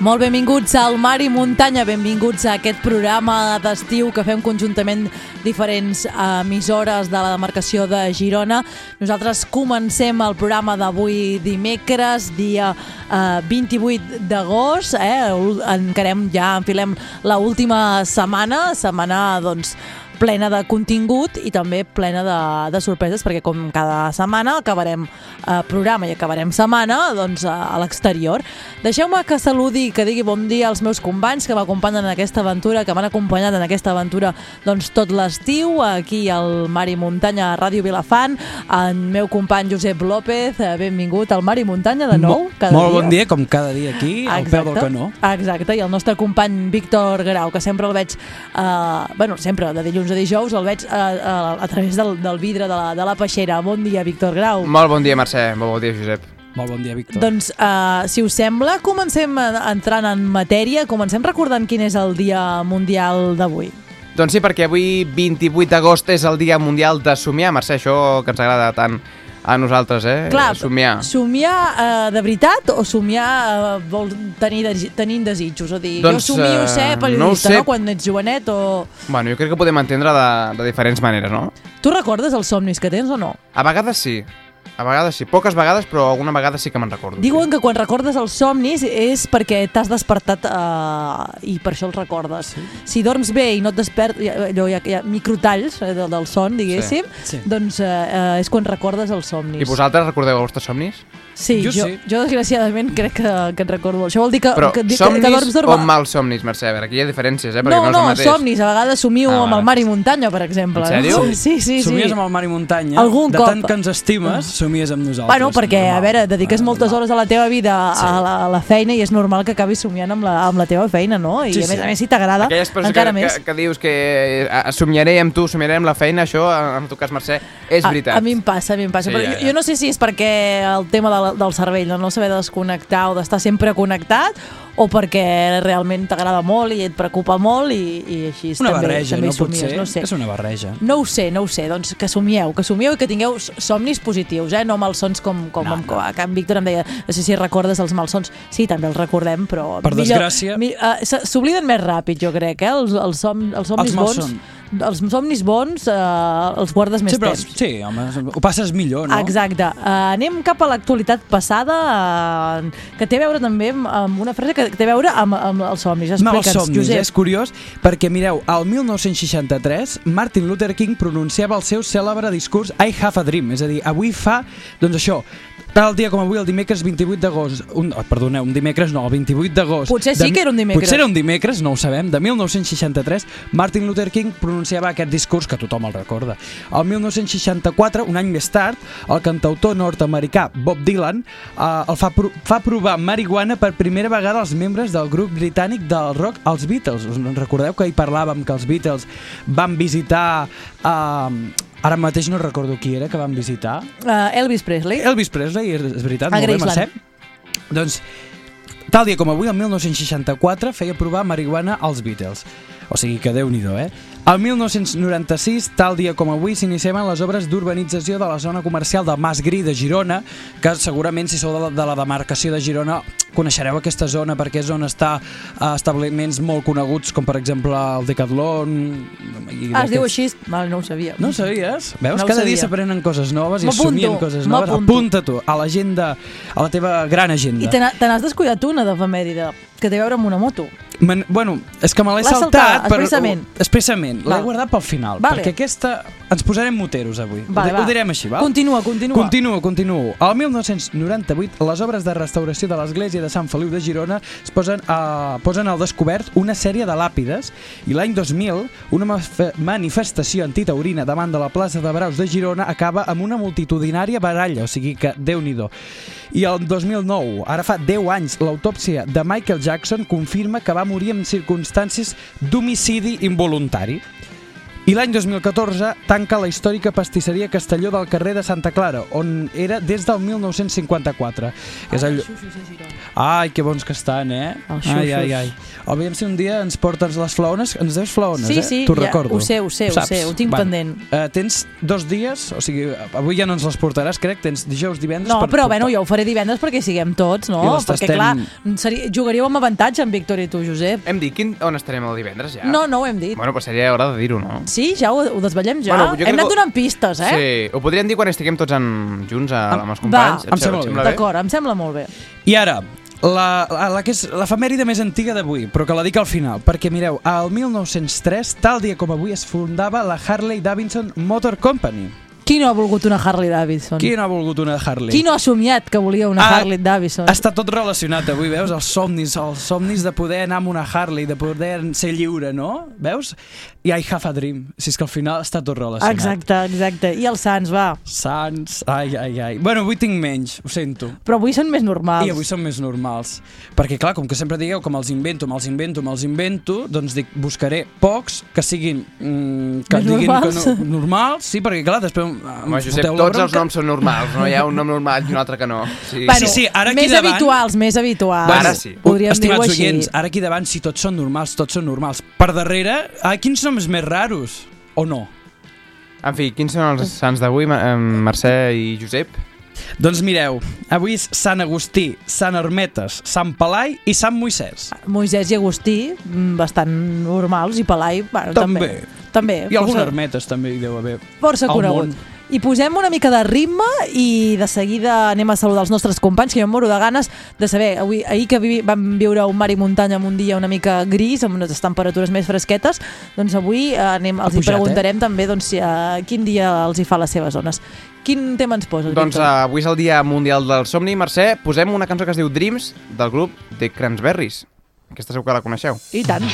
Molt benvinguts al Mar i Muntanya, benvinguts a aquest programa d'estiu que fem conjuntament diferents emissores de la demarcació de Girona. Nosaltres comencem el programa d'avui dimecres, dia eh, 28 d'agost, eh? encarem ja, enfilem la última setmana, setmana doncs, plena de contingut i també plena de, de sorpreses perquè com cada setmana acabarem eh, programa i acabarem setmana doncs, a, a l'exterior. Deixeu-me que saludi i que digui bon dia als meus companys que m'acompanyen en aquesta aventura, que m'han acompanyat en aquesta aventura doncs, tot l'estiu, aquí al Mar i Muntanya a Ràdio Vilafant, en meu company Josep López, eh, benvingut al Mar i Muntanya de nou. Cada molt dia. bon dia, com cada dia aquí, al Exacte. peu del canó. Exacte, i el nostre company Víctor Grau, que sempre el veig, eh, bueno, sempre de dilluns a dijous, el veig a, a, a través del, del vidre de la, de la peixera. Bon dia, Víctor Grau. Molt bon dia, Mercè. Molt bon dia, Josep. Molt bon dia, Víctor. Doncs, uh, si us sembla, comencem entrant en matèria, comencem recordant quin és el Dia Mundial d'avui. Doncs sí, perquè avui, 28 d'agost, és el Dia Mundial de Somiar. Mercè, això que ens agrada tant a nosaltres, eh? Clar, somiar. Somiar uh, de veritat o somiar uh, vol tenir, de, tenir desitjos? O dir, doncs, jo somio ser periodista, no, sé. no? Quan ets jovenet o... Bueno, jo crec que podem entendre de, de diferents maneres, no? Tu recordes els somnis que tens o no? A vegades sí. A vegades sí, poques vegades, però alguna vegada sí que me'n recordo. Diuen sí. que quan recordes els somnis és perquè t'has despertat eh, i per això els recordes. Sí. Si dorms bé i no et despert, allò hi ha, hi ha microtalls eh, del, del son, diguéssim, sí. Sí. doncs eh, eh, és quan recordes els somnis. I vosaltres recordeu els vostres somnis? Sí, jo, jo, sí. jo desgraciadament crec que, que en recordo. Això vol dir que, Però que, que, somnis que dorms dormir... o mals somnis, Mercè? A veure, aquí hi ha diferències, eh? Perquè no, no, no, no és somnis. A vegades somio ah, amb el mar i muntanya, per exemple. En sèrio? No? Sí, sí, sí. Somies amb el mar i muntanya. Algun de cop. tant que ens estimes, somies amb nosaltres. Bueno, perquè, normal. a veure, dediques Ah, moltes normal. hores a la teva vida Sí. a, la, a la feina i és normal que acabis somiant amb la, amb la teva feina, no? I Sí, a més sí. a més, si t'agrada, encara que, més. que, que dius que eh, somiaré amb tu, somiaré amb la feina, això, en tu cas, Mercè, és veritat. A, a mi em passa, a mi em passa. Sí, però ja, jo, ja. jo no sé si és perquè el tema de, del cervell, no, no saber desconnectar o d'estar sempre connectat, o perquè realment t'agrada molt i et preocupa molt i, i així Una també, barreja, també no? somies, Potser no sé. és una barreja. No ho sé, no ho sé, doncs que somieu, que somieu i que tingueu somnis positius, eh? no malsons com, com, No, no, no. com que en Víctor em deia, no sé si recordes els malsons, sí, també els recordem, però... Per desgràcia- Mi, uh, S'obliden més ràpid, jo crec, eh? els, els, som, els somnis Els bons... Els somnis bons uh, els guardes més Sí, però, temps. sí, home, ho passes millor, no? Exacte. Uh, anem cap a l'actualitat passada, uh, que té a veure també amb, una frase que té a veure amb, amb els somnis. Amb els Explica'ns, somnis, Josep. és curiós, perquè mireu, al 1963 Martin Luther King pronunciava el seu cèlebre discurs I have a dream, és a dir, avui fa, doncs això, tal dia com avui, el dimecres 28 d'agost, un, oh, perdoneu, un dimecres no, el 28 d'agost. Potser sí de- que era un dimecres. Potser era un dimecres, no ho sabem, de 1963, Martin Luther King pronunciava aquest discurs que tothom el recorda. El 1964, un any més tard, el cantautor nord-americà Bob Dylan eh, el fa, pro fa provar marihuana per primera vegada als membres del grup britànic del rock, els Beatles. Us recordeu que hi parlàvem que els Beatles van visitar... Eh, ara mateix no recordo qui era que van visitar. Uh, Elvis Presley. Elvis Presley, és és veritat, A molt bé. Mercè. Doncs, tal dia com avui, el 1964, feia provar marihuana als Beatles. O sigui que déu nhi eh? El 1996, tal dia com avui, s'iniciaven les obres d'urbanització de la zona comercial del Mas Gri de Girona, que segurament si sou de la, de la demarcació de Girona coneixereu aquesta zona perquè és on està eh, establiments molt coneguts com per exemple el Decathlon i Ah, es diu així? Val, no ho sabia. no ho sabies? Veus? No Cada dia s'aprenen coses noves i somien coses noves. Apunta tu a l'agenda, a la teva gran agenda. I te n'has descuidat una d'efemèride, que té a veure amb una moto. Man, bueno, és que me l'he saltat. saltat, expressament. expressament. L'he Val. guardat pel final. Vale. Perquè aquesta ens posarem moteros avui. Vale, ho, va. ho direm així, va? Continua, continua. Continuo, continuo. Al 1998, les obres de restauració de l'església de Sant Feliu de Girona es posen, a, posen al descobert una sèrie de làpides i l'any 2000 una manifestació antitaurina davant de la plaça de Braus de Girona acaba amb una multitudinària baralla, o sigui que déu nhi I el 2009, ara fa 10 anys, l'autòpsia de Michael Jackson confirma que va morir en circumstàncies d'homicidi involuntari. I l'any 2014 tanca la històrica pastisseria Castelló del carrer de Santa Clara, on era des del 1954. És el... Ai, que bons que estan, eh? Ai, ai, ai. Aviam si un dia ens portes les flaones. Ens deus flaones, Sí, eh? sí, T'ho ja, recordo. ho sé, ho sé, ho sé, ho tinc Bueno, pendent. Eh, tens dos dies, o sigui, avui ja no ens les portaràs, crec, tens dijous, divendres... No, per però portar. bueno, jo ho faré divendres perquè siguem tots, no? Perquè, tastem- clar, seria, jugaríeu amb avantatge amb Víctor i tu, Josep. Hem dit quin, on estarem el divendres, ja? No, no ho hem dit. Bueno, però seria hora de dir-ho, no? Sí, ja ho, ho desvetllem ja. Bueno, jo crec hem anat que- donant pistes, eh? Sí, ho podríem dir quan estiguem tots en, junts a, amb els companys. va, em sembla bé. D'acord, em sembla molt bé. I ara, la, la, la que és l'efemèride més antiga d'avui, però que la dic al final, perquè mireu, al 1903, tal dia com avui, es fundava la Harley Davidson Motor Company. Qui no ha volgut una Harley Davidson? Qui no ha volgut una Harley? Qui no ha somiat que volia una Ah, Harley Davidson? Està tot relacionat avui, veus? Els somnis, els somnis de poder anar amb una Harley, de poder ser lliure, no? Veus? I I have a dream. Si és que al final està tot relacionat. Exacte, exacte. I els Sants, va. Sants, ai, ai, ai. Bueno, avui tinc menys, ho sento. Però avui són més normals. I avui són més normals. Perquè, clar, com que sempre digueu que me'ls invento, me'ls invento, me'ls invento, doncs dic, buscaré pocs que siguin... Mm, que Més diguin normals. que no, normals, sí, perquè, clar, després Home, Josep, tots els noms són normals, no hi ha un nom normal i un altre que no. Sí. Bueno, Sí, sí, ara aquí més davant- habituals, més habituals. Ara sí. Podríem dir-ho Estimats així. oients, ara aquí davant, si tots són normals, tots són normals. Per darrere, ah, quins noms més raros? O no? En fi, quins són els sants d'avui, Mercè i Josep? Doncs mireu, avui és Sant Agustí, Sant Hermetes, Sant Pelai i Sant Moisès. Moisès i Agustí, mm, bastant normals, i Pelai, bueno, també. També. També. I algun força, Hermetes també hi deu haver. força al conegut. món. I posem una mica de ritme i de seguida anem a saludar els nostres companys, que jo em moro de ganes de saber, avui, ahir que vi, vam viure un mar i muntanya amb un dia una mica gris, amb unes temperatures més fresquetes, doncs avui eh, anem, els hi pujat, preguntarem també doncs, si, uh, quin dia els hi fa les seves zones. Quin tema ens poses, Doncs uh, avui és el Dia Mundial del Somni. Mercè, posem una cançó que es diu Dreams, del grup The Cransberries. Aquesta segur que la coneixeu. I tant.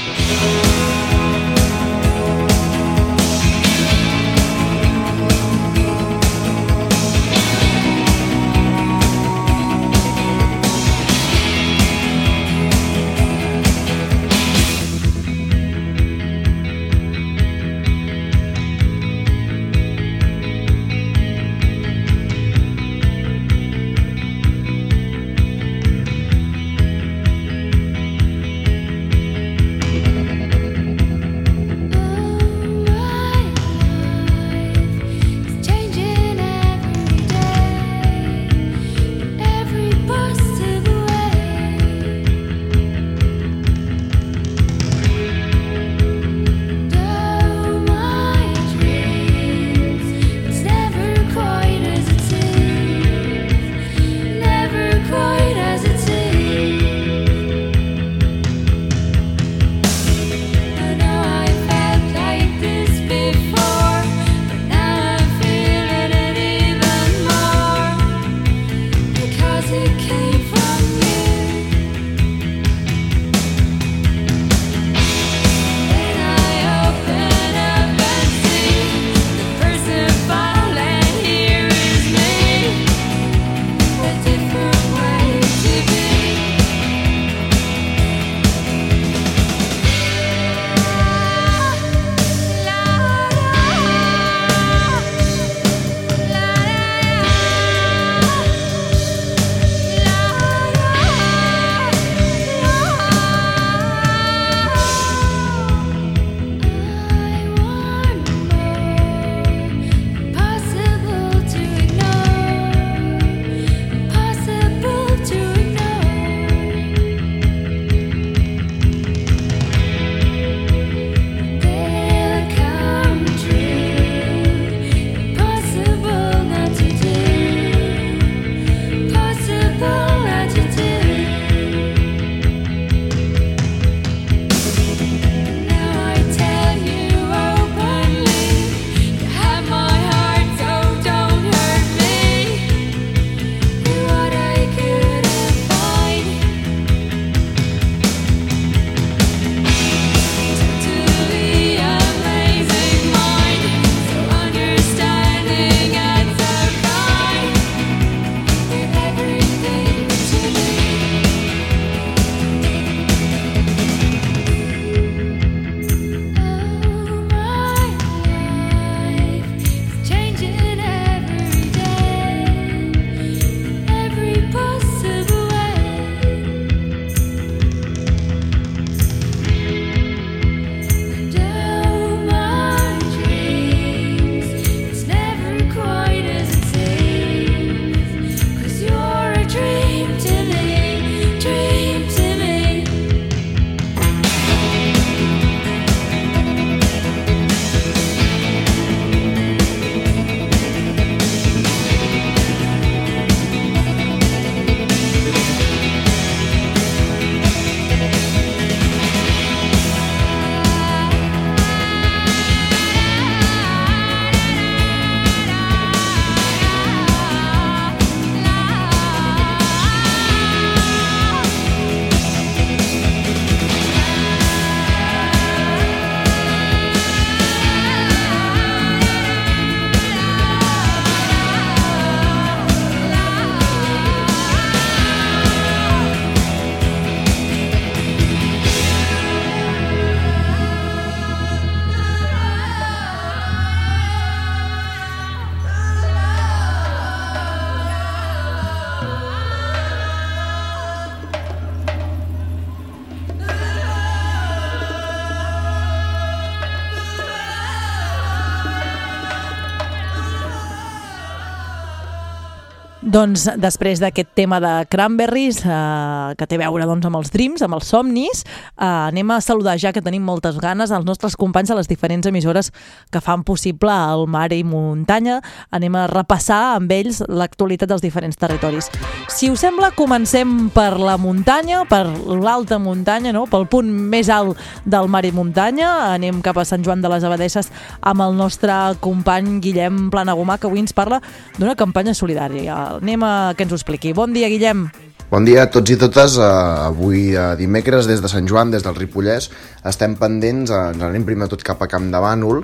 Doncs després d'aquest tema de Cranberries, eh, que té a veure doncs, amb els dreams, amb els somnis, eh, anem a saludar ja que tenim moltes ganes als nostres companys de les diferents emissores que fan possible el mar i muntanya. Anem a repassar amb ells l'actualitat dels diferents territoris. Si us sembla, comencem per la muntanya, per l'alta muntanya, no? pel punt més alt del mar i muntanya. Anem cap a Sant Joan de les Abadesses amb el nostre company Guillem Planagumà, que avui ens parla d'una campanya solidària anem a que ens ho expliqui. Bon dia, Guillem. Bon dia a tots i totes. Uh, avui, uh, dimecres, des de Sant Joan, des del Ripollès, estem pendents, uh, ens anem primer tot cap a Camp de Bànol,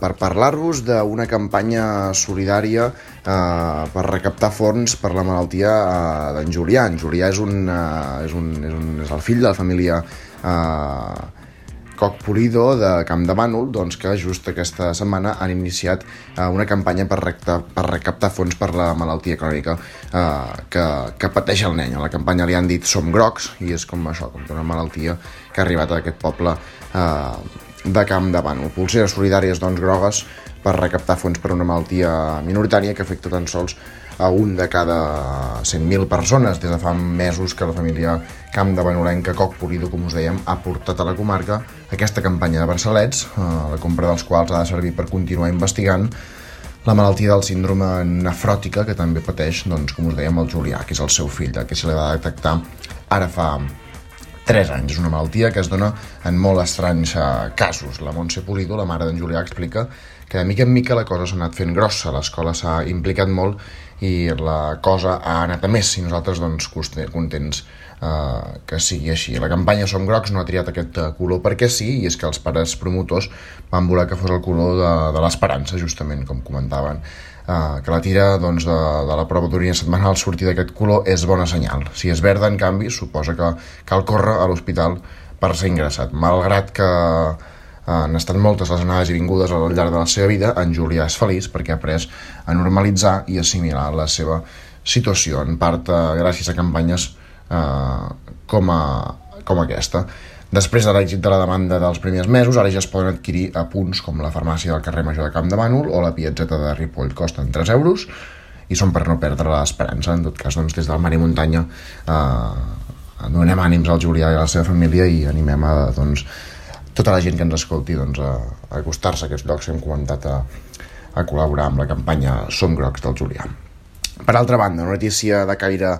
per parlar-vos d'una campanya solidària per recaptar fons per la malaltia d'en Julià. En Julià és, un, és, un, és, un, és el fill de la família uh, Coc Polido de Camp de Bànol, doncs, que just aquesta setmana han iniciat eh, una campanya per, recta, per recaptar fons per la malaltia crònica eh, que, que pateix el nen. A la campanya li han dit Som grocs, i és com això, com una malaltia que ha arribat a aquest poble eh, de Camp de Bànol. Pulseres solidàries, doncs, grogues per recaptar fons per una malaltia minoritària que afecta tan sols a un de cada 100.000 persones. Des de fa mesos que la família Camp de Benolenca, Coc Polido, com us dèiem, ha portat a la comarca aquesta campanya de braçalets, eh, la compra dels quals ha de servir per continuar investigant la malaltia del síndrome nefròtica que també pateix, doncs, com us dèiem, el Julià, que és el seu fill, que se li va detectar ara fa 3 anys. És una malaltia que es dona en molt estranys eh, casos. La Montse Polido, la mare d'en Julià, explica que de mica en mica la cosa s'ha anat fent grossa, l'escola s'ha implicat molt i la cosa ha anat a més i nosaltres doncs contents eh, que sigui així. La campanya Som Grocs no ha triat aquest eh, color perquè sí, i és que els pares promotors van voler que fos el color de, de l'esperança, justament, com comentaven. Uh, que la tira doncs, de, de la prova d'orina setmanal sortir d'aquest color és bona senyal. Si és verda, en canvi, suposa que cal córrer a l'hospital per ser ingressat. Malgrat que han estat moltes les anades i vingudes al llarg de la seva vida, en Julià és feliç perquè ha après a normalitzar i assimilar la seva situació, en part eh, gràcies a campanyes eh, com, a, com aquesta. Després de l'èxit de la demanda dels primers mesos, ara ja es poden adquirir a punts com la farmàcia del carrer Major de Camp de Bànol o la piazzeta de Ripoll. Costen 3 euros i són per no perdre l'esperança. En tot cas, doncs, des del Mar i Muntanya eh, donem ànims al Julià i a la seva família i animem a doncs, tota la gent que ens escolti doncs, a, a acostar-se a aquests llocs que hem comentat a, a col·laborar amb la campanya Som Grocs del Julià. Per altra banda, una notícia de caire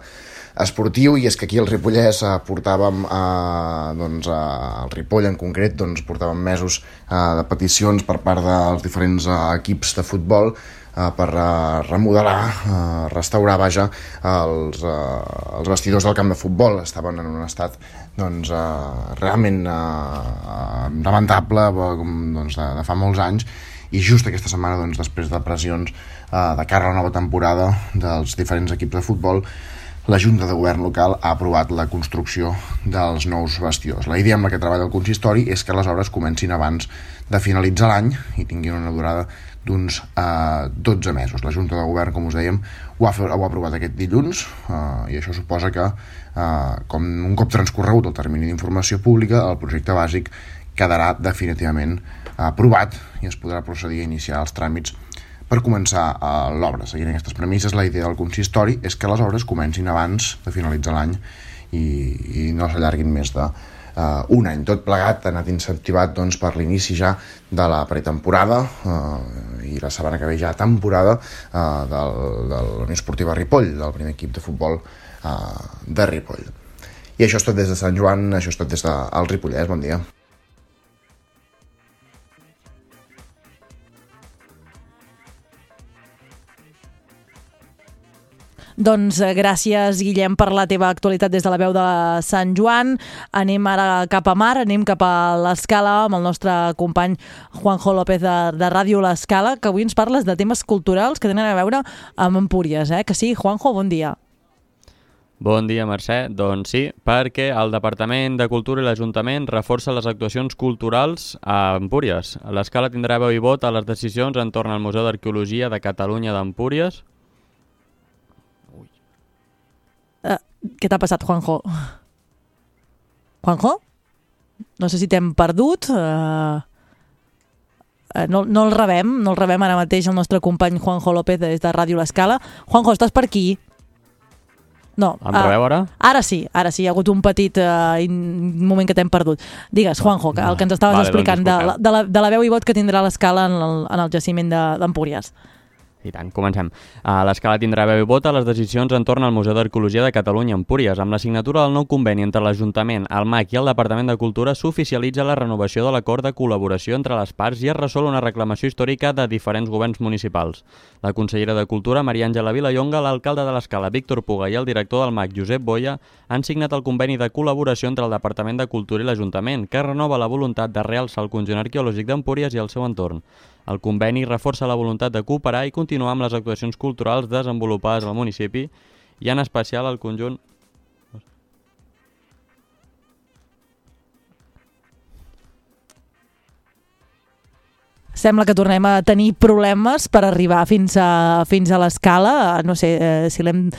esportiu i és que aquí al Ripollès eh, portàvem eh, doncs, eh, el Ripoll en concret doncs, portàvem mesos eh, de peticions per part dels diferents eh, equips de futbol eh, per eh, remodelar, eh, restaurar, vaja, els, eh, els vestidors del camp de futbol. Estaven en un estat doncs, eh, realment eh, lamentable doncs, de, de fa molts anys i just aquesta setmana, doncs, després de pressions eh, de cara a la nova temporada dels diferents equips de futbol, la Junta de Govern local ha aprovat la construcció dels nous vestidors. La idea amb la que treballa el consistori és que les obres comencin abans de finalitzar l'any i tinguin una durada d'uns eh, 12 mesos. La Junta de Govern, com us dèiem, ho ha, ho ha aprovat aquest dilluns eh, i això suposa que, eh, com un cop transcorregut el termini d'informació pública, el projecte bàsic quedarà definitivament aprovat i es podrà procedir a iniciar els tràmits per començar uh, l'obra. Seguint aquestes premisses, la idea del consistori és que les obres comencin abans de finalitzar l'any i, i no s'allarguin més de uh, un any. Tot plegat ha anat incentivat doncs, per l'inici ja de la pretemporada uh, i la setmana que ve ja temporada uh, del, de la Unió Esportiva Ripoll, del primer equip de futbol uh, de Ripoll. I això és tot des de Sant Joan, això és tot des del de, Ripollès. Bon dia. Doncs eh, gràcies, Guillem, per la teva actualitat des de la veu de Sant Joan. Anem ara cap a mar, anem cap a l'Escala amb el nostre company Juanjo López de, de Ràdio L'Escala, que avui ens parles de temes culturals que tenen a veure amb Empúries, eh? Que sí, Juanjo, bon dia. Bon dia, Mercè. Doncs sí, perquè el Departament de Cultura i l'Ajuntament reforça les actuacions culturals a Empúries. L'escala tindrà veu i vot a les decisions entorn al Museu d'Arqueologia de Catalunya d'Empúries, Què t'ha passat, Juanjo? Juanjo? No sé si t'hem perdut. Uh, no, no el rebem, no el rebem ara mateix el nostre company Juanjo López des de Ràdio L'Escala. Juanjo, estàs per aquí? No. Em rebeu ara? Ara sí, ara sí, hi ha hagut un petit uh, in, moment que t'hem perdut. Digues, Juanjo, que, el que ens estaves Vale, doncs explicant de, la- disculpeu. de, la, de la veu i vot que tindrà l'escala en, el, en el jaciment de- d'Empúries. I tant, comencem. Uh, L'escala tindrà veu i vot a les decisions entorn al Museu d'Arqueologia de Catalunya, Empúries. Amb la signatura del nou conveni entre l'Ajuntament, el MAC i el Departament de Cultura s'oficialitza la renovació de l'acord de col·laboració entre les parts i es resol una reclamació històrica de diferents governs municipals. La consellera de Cultura, Maria Àngela Vilallonga, l'alcalde de l'Escala, Víctor Puga, i el director del MAC, Josep Boia, han signat el conveni de col·laboració entre el Departament de Cultura i l'Ajuntament, que renova la voluntat de realçar el conjunt arqueològic d'Empúries i el seu entorn. El conveni reforça la voluntat de cooperar i continuar amb les actuacions culturals desenvolupades al municipi i en especial al conjunt Sembla que tornem a tenir problemes per arribar fins a, fins a l'escala. No sé eh, si l'hem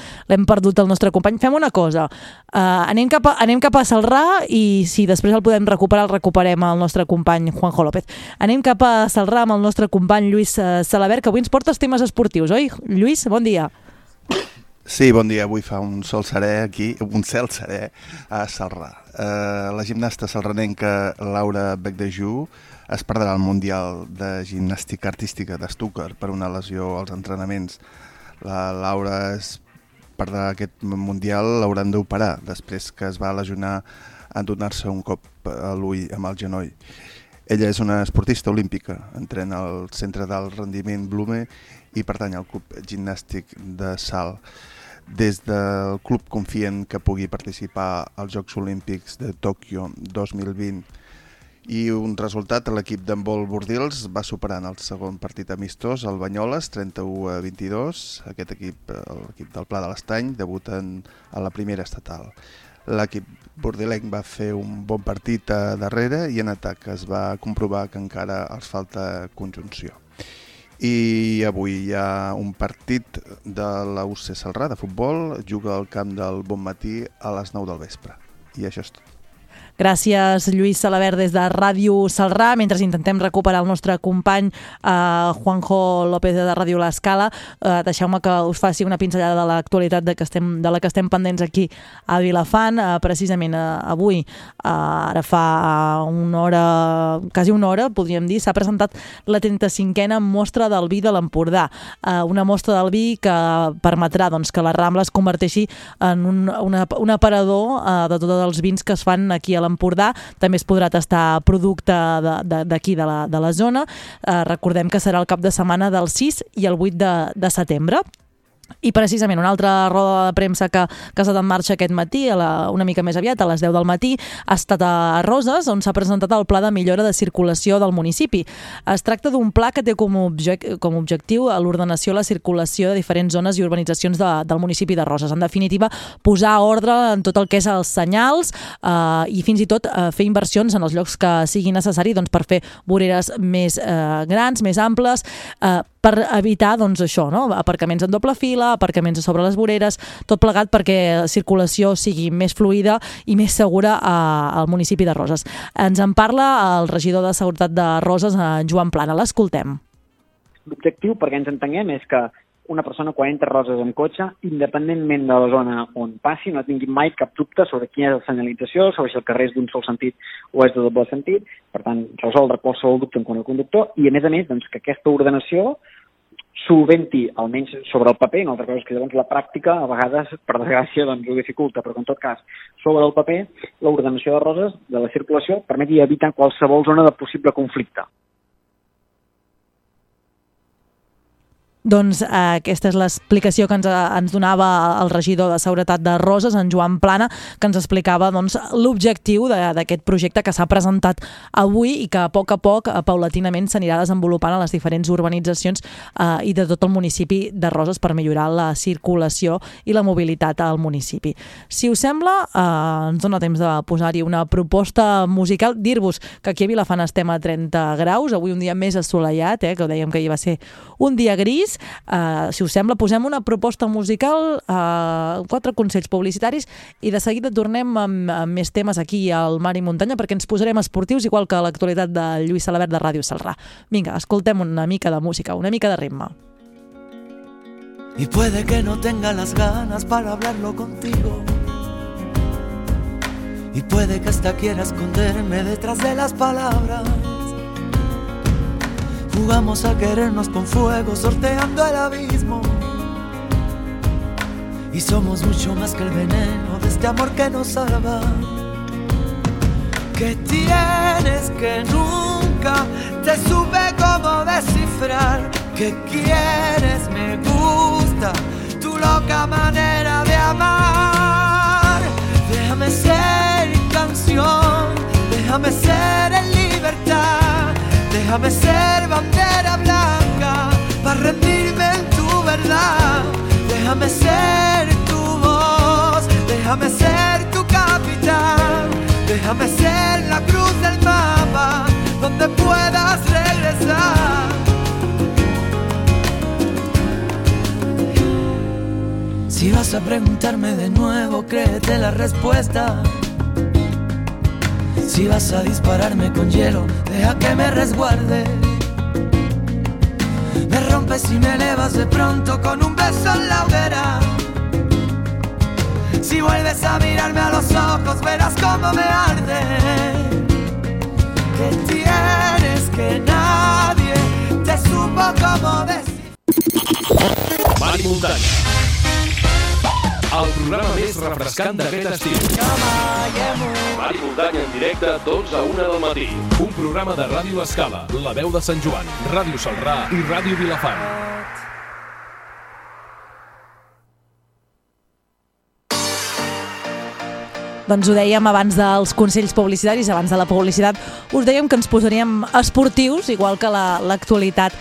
perdut el nostre company. Fem una cosa. Uh, anem, cap a, anem cap a Salrà i si després el podem recuperar, el recuperem al nostre company Juanjo López. Anem cap a Salrà amb el nostre company Lluís eh, Salabert, que avui ens porta els temes esportius, oi? Lluís, bon dia. Sí, bon dia. Avui fa un sol serè aquí, un cel serè a Salrà. Eh, la gimnasta salranenca Laura Becdejú es perdrà el Mundial de Gimnàstica Artística de Stuttgart per una lesió als entrenaments. La Laura es perdrà aquest Mundial, l'hauran d'operar després que es va lesionar en donar-se un cop a l'ull amb el genoll. Ella és una esportista olímpica, entrena al Centre d'Alt Rendiment Blume i pertany al Club Gimnàstic de Sal. Des del club confien que pugui participar als Jocs Olímpics de Tòquio 2020 i un resultat, l'equip d'handbol Bordils va superar en el segon partit amistós el Banyoles, 31 a 22. Aquest equip, l'equip del Pla de l'Estany, debuten a la primera estatal. L'equip bordilenc va fer un bon partit a darrere i en atac es va comprovar que encara els falta conjunció. I avui hi ha un partit de la UC Salrà de futbol, juga al camp del Bon Matí a les 9 del vespre. I això és tot. Gràcies, Lluís Salabert, des de Ràdio Salrà. Mentre intentem recuperar el nostre company eh, Juanjo López de Ràdio L'Escala, eh, deixeu-me que us faci una pinzellada de l'actualitat de, que estem, de la que estem pendents aquí a Vilafant. Eh, precisament eh, avui, eh, ara fa una hora, quasi una hora, podríem dir, s'ha presentat la 35a mostra del vi de l'Empordà. Eh, una mostra del vi que permetrà doncs, que la Rambla es converteixi en un, una, un aparador eh, de tots els vins que es fan aquí a l'Empordà. També es podrà tastar producte de- de- d'aquí, de, de, la, de la zona. Eh, recordem que serà el cap de setmana del 6 i el 8 de, de setembre. I precisament una altra roda de premsa que, que ha estat en marxa aquest matí, a la, una mica més aviat, a les 10 del matí, ha estat a Roses, on s'ha presentat el pla de millora de circulació del municipi. Es tracta d'un pla que té com, objec com objectiu l'ordenació i la circulació de diferents zones i urbanitzacions de, del municipi de Roses. En definitiva, posar ordre en tot el que és els senyals eh, i fins i tot eh, fer inversions en els llocs que sigui necessari doncs, per fer voreres més eh, grans, més amples, eh, per evitar doncs, això, no? aparcaments en doble fila, aparcaments a sobre les voreres, tot plegat perquè la circulació sigui més fluida i més segura a, al municipi de Roses. Ens en parla el regidor de Seguretat de Roses, eh, Joan Plana. L'escoltem. L'objectiu, perquè ens entenguem, és que una persona quan entra a Roses amb cotxe, independentment de la zona on passi, no tingui mai cap dubte sobre quina és la senyalització, sobre si el carrer és d'un sol sentit o és de doble sentit, per tant, resoldre qualsevol dubte en quant al conductor, i a més a més, doncs, que aquesta ordenació solventi, almenys sobre el paper, una altra cosa és que llavors la pràctica a vegades, per desgràcia, doncs ho dificulta, però en tot cas, sobre el paper, l'ordenació de roses, de la circulació, permeti evitar qualsevol zona de possible conflicte. Doncs eh, aquesta és l'explicació que ens, eh, ens donava el regidor de Seguretat de Roses, en Joan Plana, que ens explicava doncs, l'objectiu d'aquest projecte que s'ha presentat avui i que a poc a poc, eh, paulatinament, s'anirà desenvolupant a les diferents urbanitzacions eh, i de tot el municipi de Roses per millorar la circulació i la mobilitat al municipi. Si us sembla, eh, ens dona temps de posar-hi una proposta musical. Dir-vos que aquí a Vilafant estem a 30 graus, avui un dia més assolellat, eh, que dèiem que hi va ser un dia gris. Uh, si us sembla, posem una proposta musical, uh, quatre consells publicitaris i de seguida tornem amb, amb més temes aquí al Mar i Muntanya perquè ens posarem esportius igual que l'actualitat de Lluís Salabert de Ràdio Salrà. Vinga, escoltem una mica de música, una mica de ritme. Y puede que no tenga las ganas para hablarlo contigo. Y puede que hasta quiera esconderme detrás de las palabras. Jugamos a querernos con fuego, sorteando el abismo. Y somos mucho más que el veneno de este amor que nos salva. Que tienes que nunca te supe cómo descifrar. Que quieres, me gusta tu loca manera de amar. Déjame ser canción, déjame ser en libertad. Déjame ser bandera blanca para rendirme en tu verdad. Déjame ser tu voz, déjame ser tu capitán. Déjame ser la cruz del mapa donde puedas regresar. Si vas a preguntarme de nuevo, créete la respuesta. Si vas a dispararme con hielo, deja que me resguarde. Me rompes y me elevas de pronto con un beso en la hoguera. Si vuelves a mirarme a los ojos, verás cómo me arde. Que tienes que nadie te supo cómo decir. El programa més refrescant d'aquest estiu. Mari Muntanya en directe, 12 a 1 del matí. Un programa de Ràdio Escala, La Veu de Sant Joan, Ràdio Salrà i Ràdio Vilafant. Doncs ho dèiem abans dels consells publicitaris, abans de la publicitat, us dèiem que ens posaríem esportius, igual que la- l'actualitat la,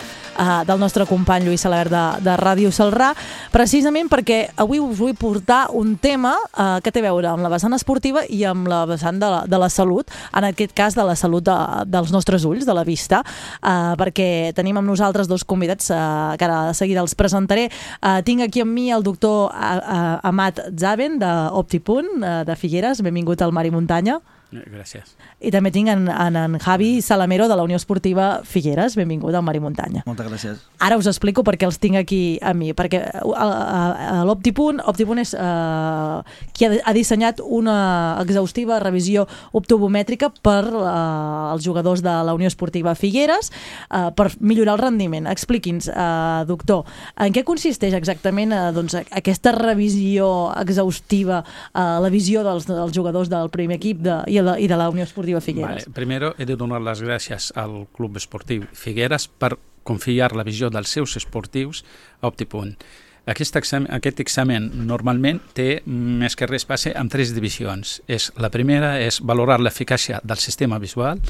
del nostre company Lluís Salabert de, de Ràdio Salrà, precisament perquè avui us vull portar un tema eh, que té a veure amb la vessant esportiva i amb la vessant de la, de la salut, en aquest cas de la salut de, dels nostres ulls, de la vista, eh, perquè tenim amb nosaltres dos convidats eh, que ara de seguida els presentaré. Eh, tinc aquí amb mi el doctor eh, eh, Amat Zaben d'Optipunt, eh, de Figueres. Benvingut al Mar i Muntanya. Gràcies. I també tinc en, en, en Javi Salamero de la Unió Esportiva Figueres. Benvingut al Mar i Muntanya. Moltes gràcies. Ara us explico per què els tinc aquí a mi, perquè a, a, a l'Optipunt, Optipunt és uh, qui ha, ha dissenyat una exhaustiva revisió optomètrica per uh, els jugadors de la Unió Esportiva Figueres uh, per millorar el rendiment. Expliqui'ns, uh, doctor, en què consisteix exactament uh, doncs, aquesta revisió exhaustiva, uh, la visió dels, dels jugadors del primer equip de, i, de, i de la Unió Esportiva Figueres? Vale. Primero he de donar les gràcies al Club Esportiu Figueres per confiar la visió dels seus esportius a Optipunt. Aquest examen, aquest examen normalment té més que res passe en tres divisions. És, la primera és valorar l'eficàcia del sistema visual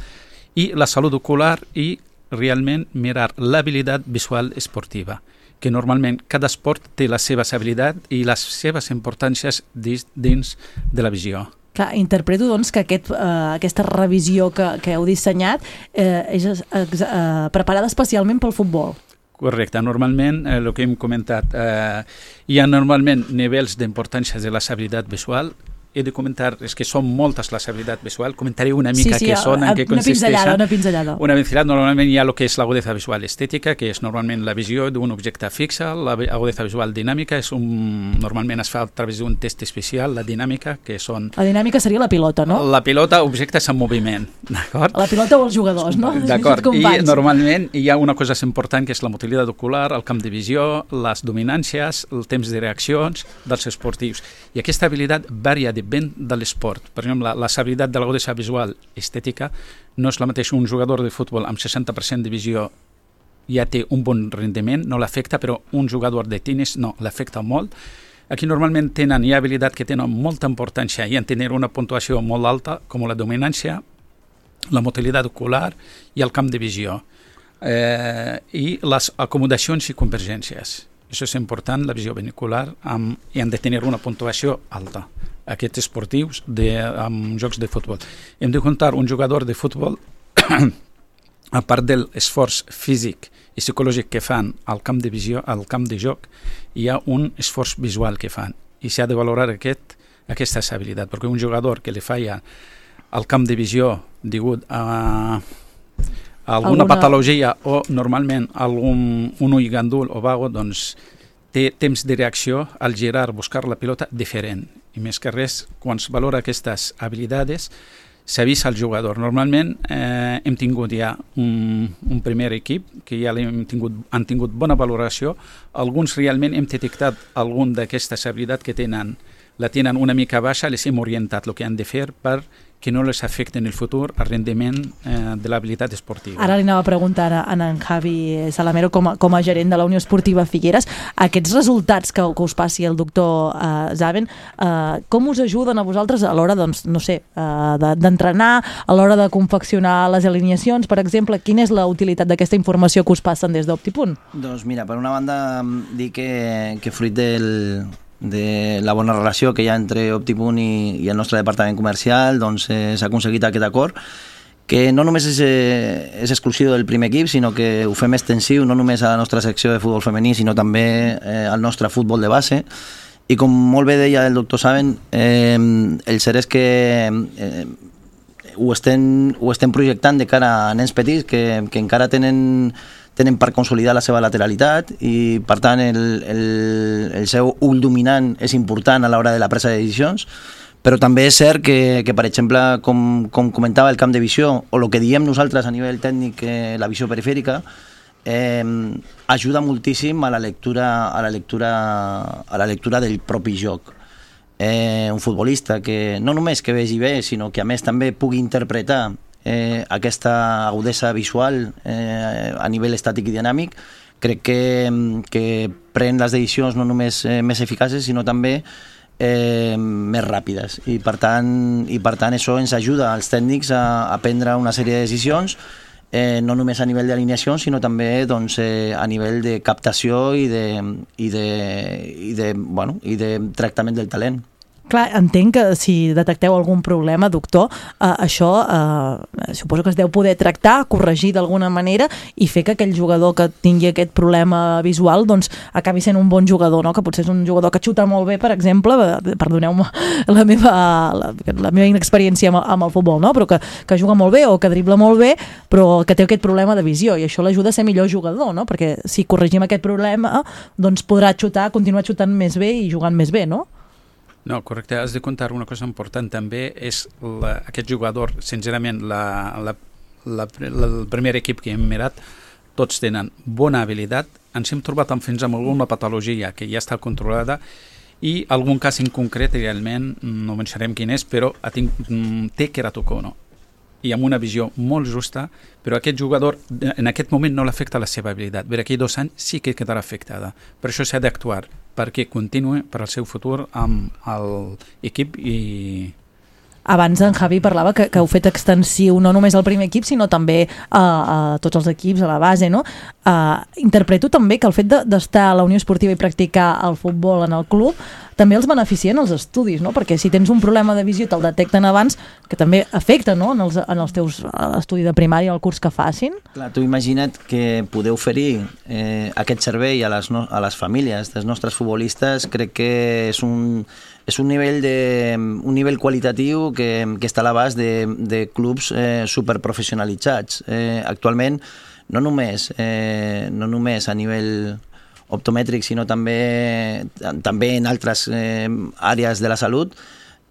i la salut ocular i realment mirar l'habilitat visual esportiva que normalment cada esport té les seves habilitats i les seves importàncies dins de la visió. Clar, interpreto doncs que aquest, eh, aquesta revisió que, que heu dissenyat eh, és eh, preparada especialment pel futbol. Correcte. Normalment, eh, que hem comentat, eh, hi ha normalment nivells d'importància de la habilitat visual. He de comentar, és que són moltes les habilitats visual, comentaré una mica sí, sí, què són, en què una pinzellada, consisteixen. una pinzellada. Una pinzellada, normalment hi ha el que és l'agudesa visual estètica, que és normalment la visió d'un objecte fixe, l'agudesa visual dinàmica, és un, normalment es fa a través d'un test especial, la dinàmica, que són La dinàmica seria la pilota, no? la pilota, objectes en moviment, d'acord? La pilota o els jugadors, no? D'acord, i normalment hi ha una cosa important que és la motilitat ocular, el camp de visió, les dominàncies, el temps de reaccions dels esportius. I aquesta habilitat varia depèn de l'esport. Per exemple, la, la habilitat de l'agudesa visual estètica no és la mateixa un jugador de futbol amb 60% de visió ja té un bon rendiment, no l'afecta, però un jugador de tennis no, l'afecta molt. Aquí normalment tenen, hi ha habilitat que tenen molta importància i en tenir una puntuació molt alta, com la dominància, la motilitat ocular i el camp de visió eh, i les acomodacions i convergències. Això és important, la visió binocular, amb, i han de tenir una puntuació alta aquests esportius de, amb jocs de futbol. Hem de comptar un jugador de futbol a part de l'esforç físic i psicològic que fan al camp de visió, al camp de joc, hi ha un esforç visual que fan i s'ha de valorar aquest, aquesta habilitat, perquè un jugador que li falla al camp de visió degut a, a alguna, Alguna- patologia o normalment algun un ull gandul o vago, doncs té temps de reacció al girar, buscar la pilota diferent. I més que res, quan es valora aquestes habilitats, s'avisa al jugador. Normalment eh, hem tingut ja un, un primer equip que ja hem tingut, han tingut bona valoració. Alguns realment hem detectat algun d'aquestes habilitats que tenen la tenen una mica baixa, les hem orientat el que han de fer per que no les afecti en el futur el rendiment eh, de l'habilitat esportiva. Ara li anava a preguntar a en Javi Salamero com a, com a gerent de la Unió Esportiva Figueres aquests resultats que, que us passi el doctor eh, Zaven eh, com us ajuden a vosaltres a l'hora doncs, no sé, eh, d'entrenar a l'hora de confeccionar les alineacions per exemple, quina és la utilitat d'aquesta informació que us passen des d'Optipunt? Doncs mira, per una banda dir que, que fruit del, de la bona relació que hi ha entre Optipunt i, i el nostre departament comercial doncs eh, s'ha aconseguit aquest acord que no només és, eh, és exclusiu del primer equip, sinó que ho fem extensiu no només a la nostra secció de futbol femení, sinó també eh, al nostre futbol de base. I com molt bé deia el doctor Saben, eh, el cert és que eh, ho, estem, ho estem projectant de cara a nens petits que, que encara tenen tenen per consolidar la seva lateralitat i per tant el, el, el seu ull dominant és important a l'hora de la presa de decisions però també és cert que, que per exemple, com, com comentava el camp de visió, o el que diem nosaltres a nivell tècnic, eh, la visió perifèrica, eh, ajuda moltíssim a la lectura, a la lectura, a la lectura del propi joc. Eh, un futbolista que no només que vegi bé, sinó que a més també pugui interpretar eh, aquesta agudesa visual eh, a nivell estàtic i dinàmic, crec que, que pren les decisions no només eh, més eficaces, sinó també eh, més ràpides. I per, tant, I per tant això ens ajuda als tècnics a, a prendre una sèrie de decisions eh, no només a nivell d'alineació, sinó també doncs, eh, a nivell de captació i de, i de, i de, bueno, i de tractament del talent. Clar, entenc que si detecteu algun problema, doctor, eh, això eh, suposo que es deu poder tractar, corregir d'alguna manera i fer que aquell jugador que tingui aquest problema visual doncs, acabi sent un bon jugador, no? que potser és un jugador que xuta molt bé, per exemple, eh, perdoneu-me la meva, la, la meva inexperiència amb, amb el futbol, no? però que, que juga molt bé o que dribla molt bé, però que té aquest problema de visió i això l'ajuda a ser millor jugador, no? perquè si corregim aquest problema doncs podrà xutar, continuar xutant més bé i jugant més bé, no? No, correcte. Has de contar una cosa important. També, és la, aquest jugador, sincerament, la, la, la, la, el primer equip que hem mirat, tots tenen bona habilitat, ens hem trobat amb, fins amb alguna patologia que ja està controlada i algun cas en concret, realment, no mencionarem quin és, però tinc, mm, té keratocono i amb una visió molt justa, però aquest jugador en aquest moment no l'afecta la seva habilitat. Per aquí dos anys sí que quedarà afectada. Per això s'ha d'actuar perquè continuï per al seu futur amb l'equip i abans en Javi parlava que, que heu fet extensiu no només al primer equip, sinó també a, a tots els equips, a la base, no? Uh, interpreto també que el fet d'estar de, a la Unió Esportiva i practicar el futbol en el club també els beneficien els estudis, no? Perquè si tens un problema de visió te'l detecten abans, que també afecta, no?, en els, en els teus estudis de primària, el curs que facin. Clar, tu imagina't que podeu oferir eh, aquest servei a les, no, a les famílies dels nostres futbolistes, crec que és un és un nivell, de, un nivell qualitatiu que, que està a l'abast de, de clubs eh, superprofessionalitzats. Eh, actualment, no només, eh, no només a nivell optomètric, sinó també, també en altres eh, àrees de la salut,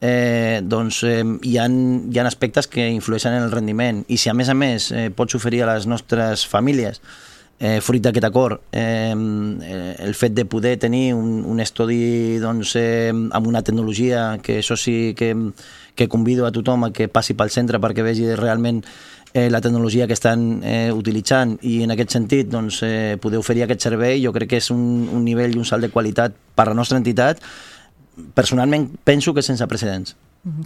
eh, doncs eh, hi, ha, hi ha aspectes que influeixen en el rendiment. I si a més a més eh, pots oferir a les nostres famílies eh, fruit d'aquest acord, eh, el fet de poder tenir un, un estudi doncs, eh, amb una tecnologia que això sí que, que convido a tothom a que passi pel centre perquè vegi realment eh, la tecnologia que estan eh, utilitzant. I en aquest sentit doncs, eh, poder oferir aquest servei. Jo crec que és un, un nivell i un salt de qualitat per a la nostra entitat. Personalment penso que sense precedents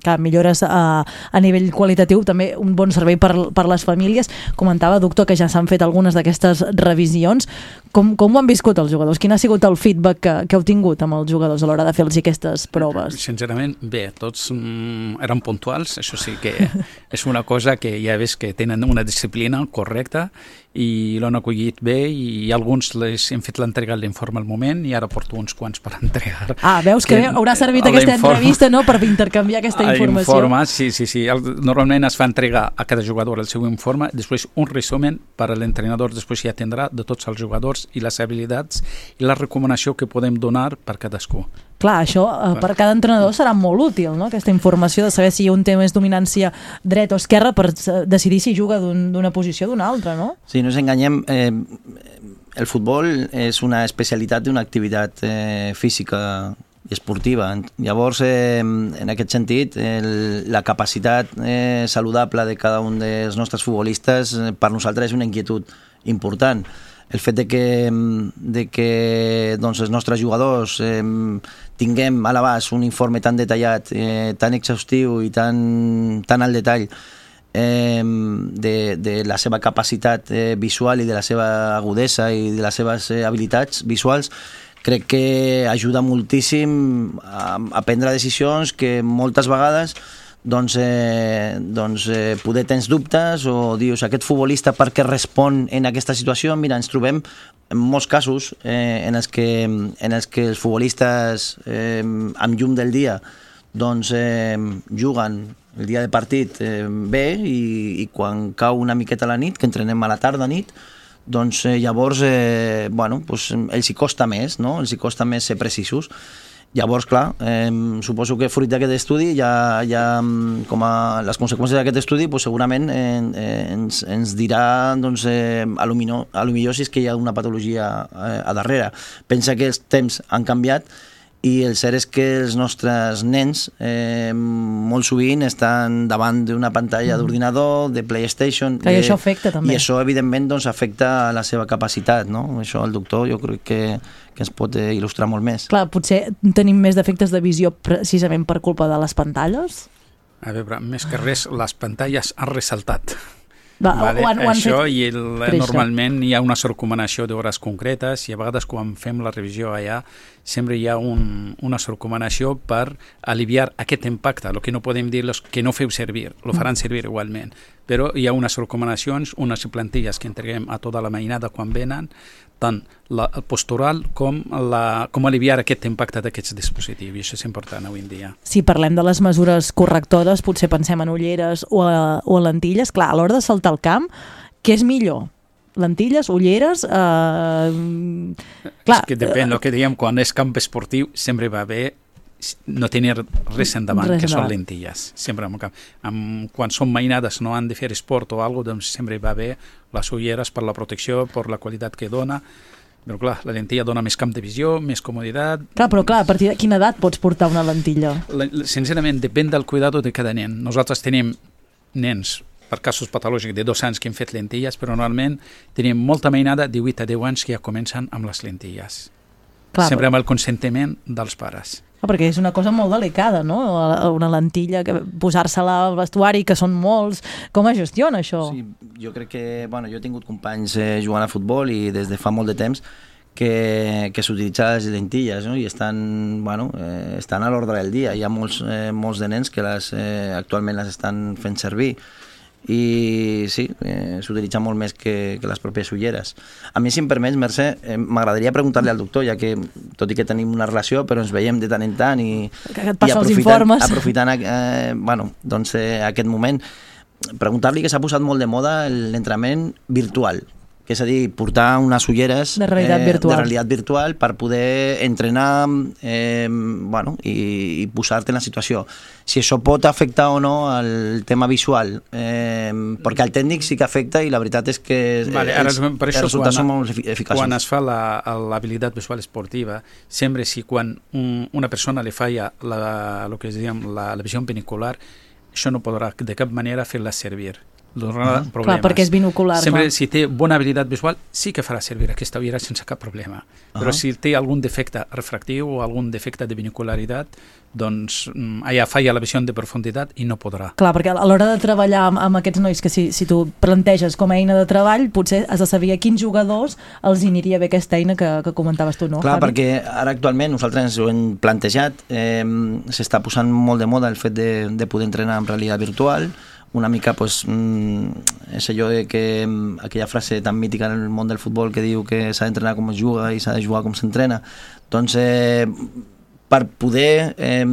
que millores a, a nivell qualitatiu, també un bon servei per, per les famílies. Comentava, doctor, que ja s'han fet algunes d'aquestes revisions. Com, com ho han viscut els jugadors? Quin ha sigut el feedback que, que heu tingut amb els jugadors a l'hora de fer-los aquestes proves? Sincerament, bé, tots mm, eren puntuals, això sí que és una cosa que ja ves que tenen una disciplina correcta i l'han acollit bé i alguns les hem fet l'entrega de l'informe al moment i ara porto uns quants per entregar. Ah, veus que, que haurà servit aquesta entrevista no, per intercanviar aquesta informació. Informe, sí, sí, sí. El, normalment es fa entregar a cada jugador el seu informe, després un resumen per a l'entrenador, després ja tindrà de tots els jugadors i les habilitats i la recomanació que podem donar per cadascú. Clar, això eh, per cada entrenador serà molt útil, no? aquesta informació de saber si un té més dominància dret o esquerra per decidir si juga d'un- d'una posició o d'una altra, no? Sí, no ens enganyem, eh, el futbol és una especialitat d'una activitat eh, física i esportiva. Llavors, eh, en aquest sentit, el, la capacitat eh, saludable de cada un dels nostres futbolistes eh, per nosaltres és una inquietud important. El fet de que, de que doncs, els nostres jugadors eh, tinguem a l'abast un informe tan detallat, eh, tan exhaustiu i tan, tan al detall eh, de, de la seva capacitat eh, visual i de la seva agudesa i de les seves eh, habilitats visuals crec que ajuda moltíssim a, a prendre decisions que moltes vegades doncs, eh, doncs eh, poder tens dubtes o dius aquest futbolista per què respon en aquesta situació? Mira, ens trobem en molts casos eh, en, els que, en els que els futbolistes eh, amb llum del dia doncs eh, juguen el dia de partit eh, bé i, i quan cau una miqueta la nit, que entrenem a la tarda nit, doncs eh, llavors eh, bueno, pues, els hi costa més, no? els hi costa més ser precisos. Llavors, clar, eh, suposo que fruit d'aquest estudi, ja, ja, mm, com a les conseqüències d'aquest estudi, pues, segurament eh, ens, ens dirà doncs, eh, a, lo millor, a lo millor si és que hi ha una patologia eh, a darrere. Pensa que els temps han canviat i el cert és que els nostres nens eh, molt sovint estan davant d'una pantalla Mm. d'ordinador, de PlayStation... Clar, i de... això afecta també. I això, evidentment, doncs, afecta la seva capacitat, no? Això el doctor jo crec que, que ens pot eh, il·lustrar molt més. Clar, potser tenim més defectes de visió precisament per culpa de les pantalles? A veure, més que res, les pantalles han ressaltat. Va, ho han- ho han això fet i el, créixer. normalment hi ha una recomanació d'hores concretes i a vegades quan fem la revisió allà sempre hi ha un, una recomanació per aliviar aquest impacte. El que no podem dir és que no feu servir, lo Mm. faran servir igualment. Però hi ha unes recomanacions, unes plantilles que entreguem a tota la mainada quan venen, tant la, el postural com, la, com aliviar aquest impacte d'aquests dispositius. I això és important avui en dia. Si parlem de les mesures correctores, potser pensem en ulleres o a, o a lentilles. Clar, a l'hora de saltar al camp, què és millor? Lentilles, ulleres... Eh, clar, és que depèn, el que diem, quan és camp esportiu sempre va bé no tenir res endavant, Res que són lentilles. Sempre amb, amb, quan són mainades no han de fer esport o alguna doncs sempre va bé les ulleres per la protecció, per la qualitat que dona, però clar, la lentilla dona més camp de visió, més comoditat, clar, però clar, a partir de quina edat pots portar una lentilla? la, la- sincerament, depèn del cuidado de cada nen. Nosaltres tenim nens per casos patològics de dos anys que han fet lentilles, però normalment tenim molta mainada de 8 a 10 anys que ja comencen amb les lentilles. Clar, Sempre amb el consentiment dels pares. Ah, perquè és una cosa molt delicada, no? Una lentilla, posar-se-la al vestuari, que són molts... Com es gestiona això? Sí, jo crec que, bueno, jo he tingut companys eh, jugant a futbol i des de fa molt de temps que, que s'utilitzen les lentilles no? i estan, bueno, eh, estan a l'ordre del dia. Hi ha molts, eh, molts de nens que les, eh, actualment les estan fent servir i sí, eh, s'utilitza molt més que, que les pròpies ulleres. A mi, si em permets, Mercè, eh, m'agradaria preguntar-li al doctor, ja que tot i que tenim una relació, però ens veiem de tant en tant i, Que et i aprofitant, aprofitant eh, bueno, doncs, eh, aquest moment, preguntar-li que s'ha posat molt de moda l'entrenament virtual, que és a dir, portar unes ulleres De realitat eh, virtual. de realitat virtual per poder entrenar eh, bueno, i, i posar-te en la situació. Si això pot afectar o no el tema visual, eh, perquè el tècnic sí que afecta i la veritat és que Vale, ara, els, per els això, resultats són quan, molt efi- eficaços. quan es fa la- l'habilitat visual esportiva, sempre si quan un, una persona li falla la, lo que diem, la, la visió binocular, això no podrà de cap manera fer-la servir. Donarà Clar, problemes. perquè és binocular, Sempre, clar. si té bona habilitat visual, sí que farà servir aquesta ullera sense cap problema. Però Ahà. si té algun defecte refractiu o algun defecte de binocularitat, doncs mm, allà falla la visió de profunditat i no podrà. Clar, perquè a l'hora de treballar amb, amb aquests nois, que si, si tu planteges com a eina de treball, potser has de saber a quins jugadors els aniria bé aquesta eina que, que comentaves tu, no? Clar, Javi? perquè ara actualment nosaltres ens ho hem plantejat, eh, s'està posant molt de moda el fet de, de poder entrenar en realitat virtual, una mica pues, mm, és allò de que mm, aquella frase tan mítica en el món del futbol que diu que s'ha d'entrenar com es juga i s'ha de jugar com s'entrena. Doncs eh, per poder eh,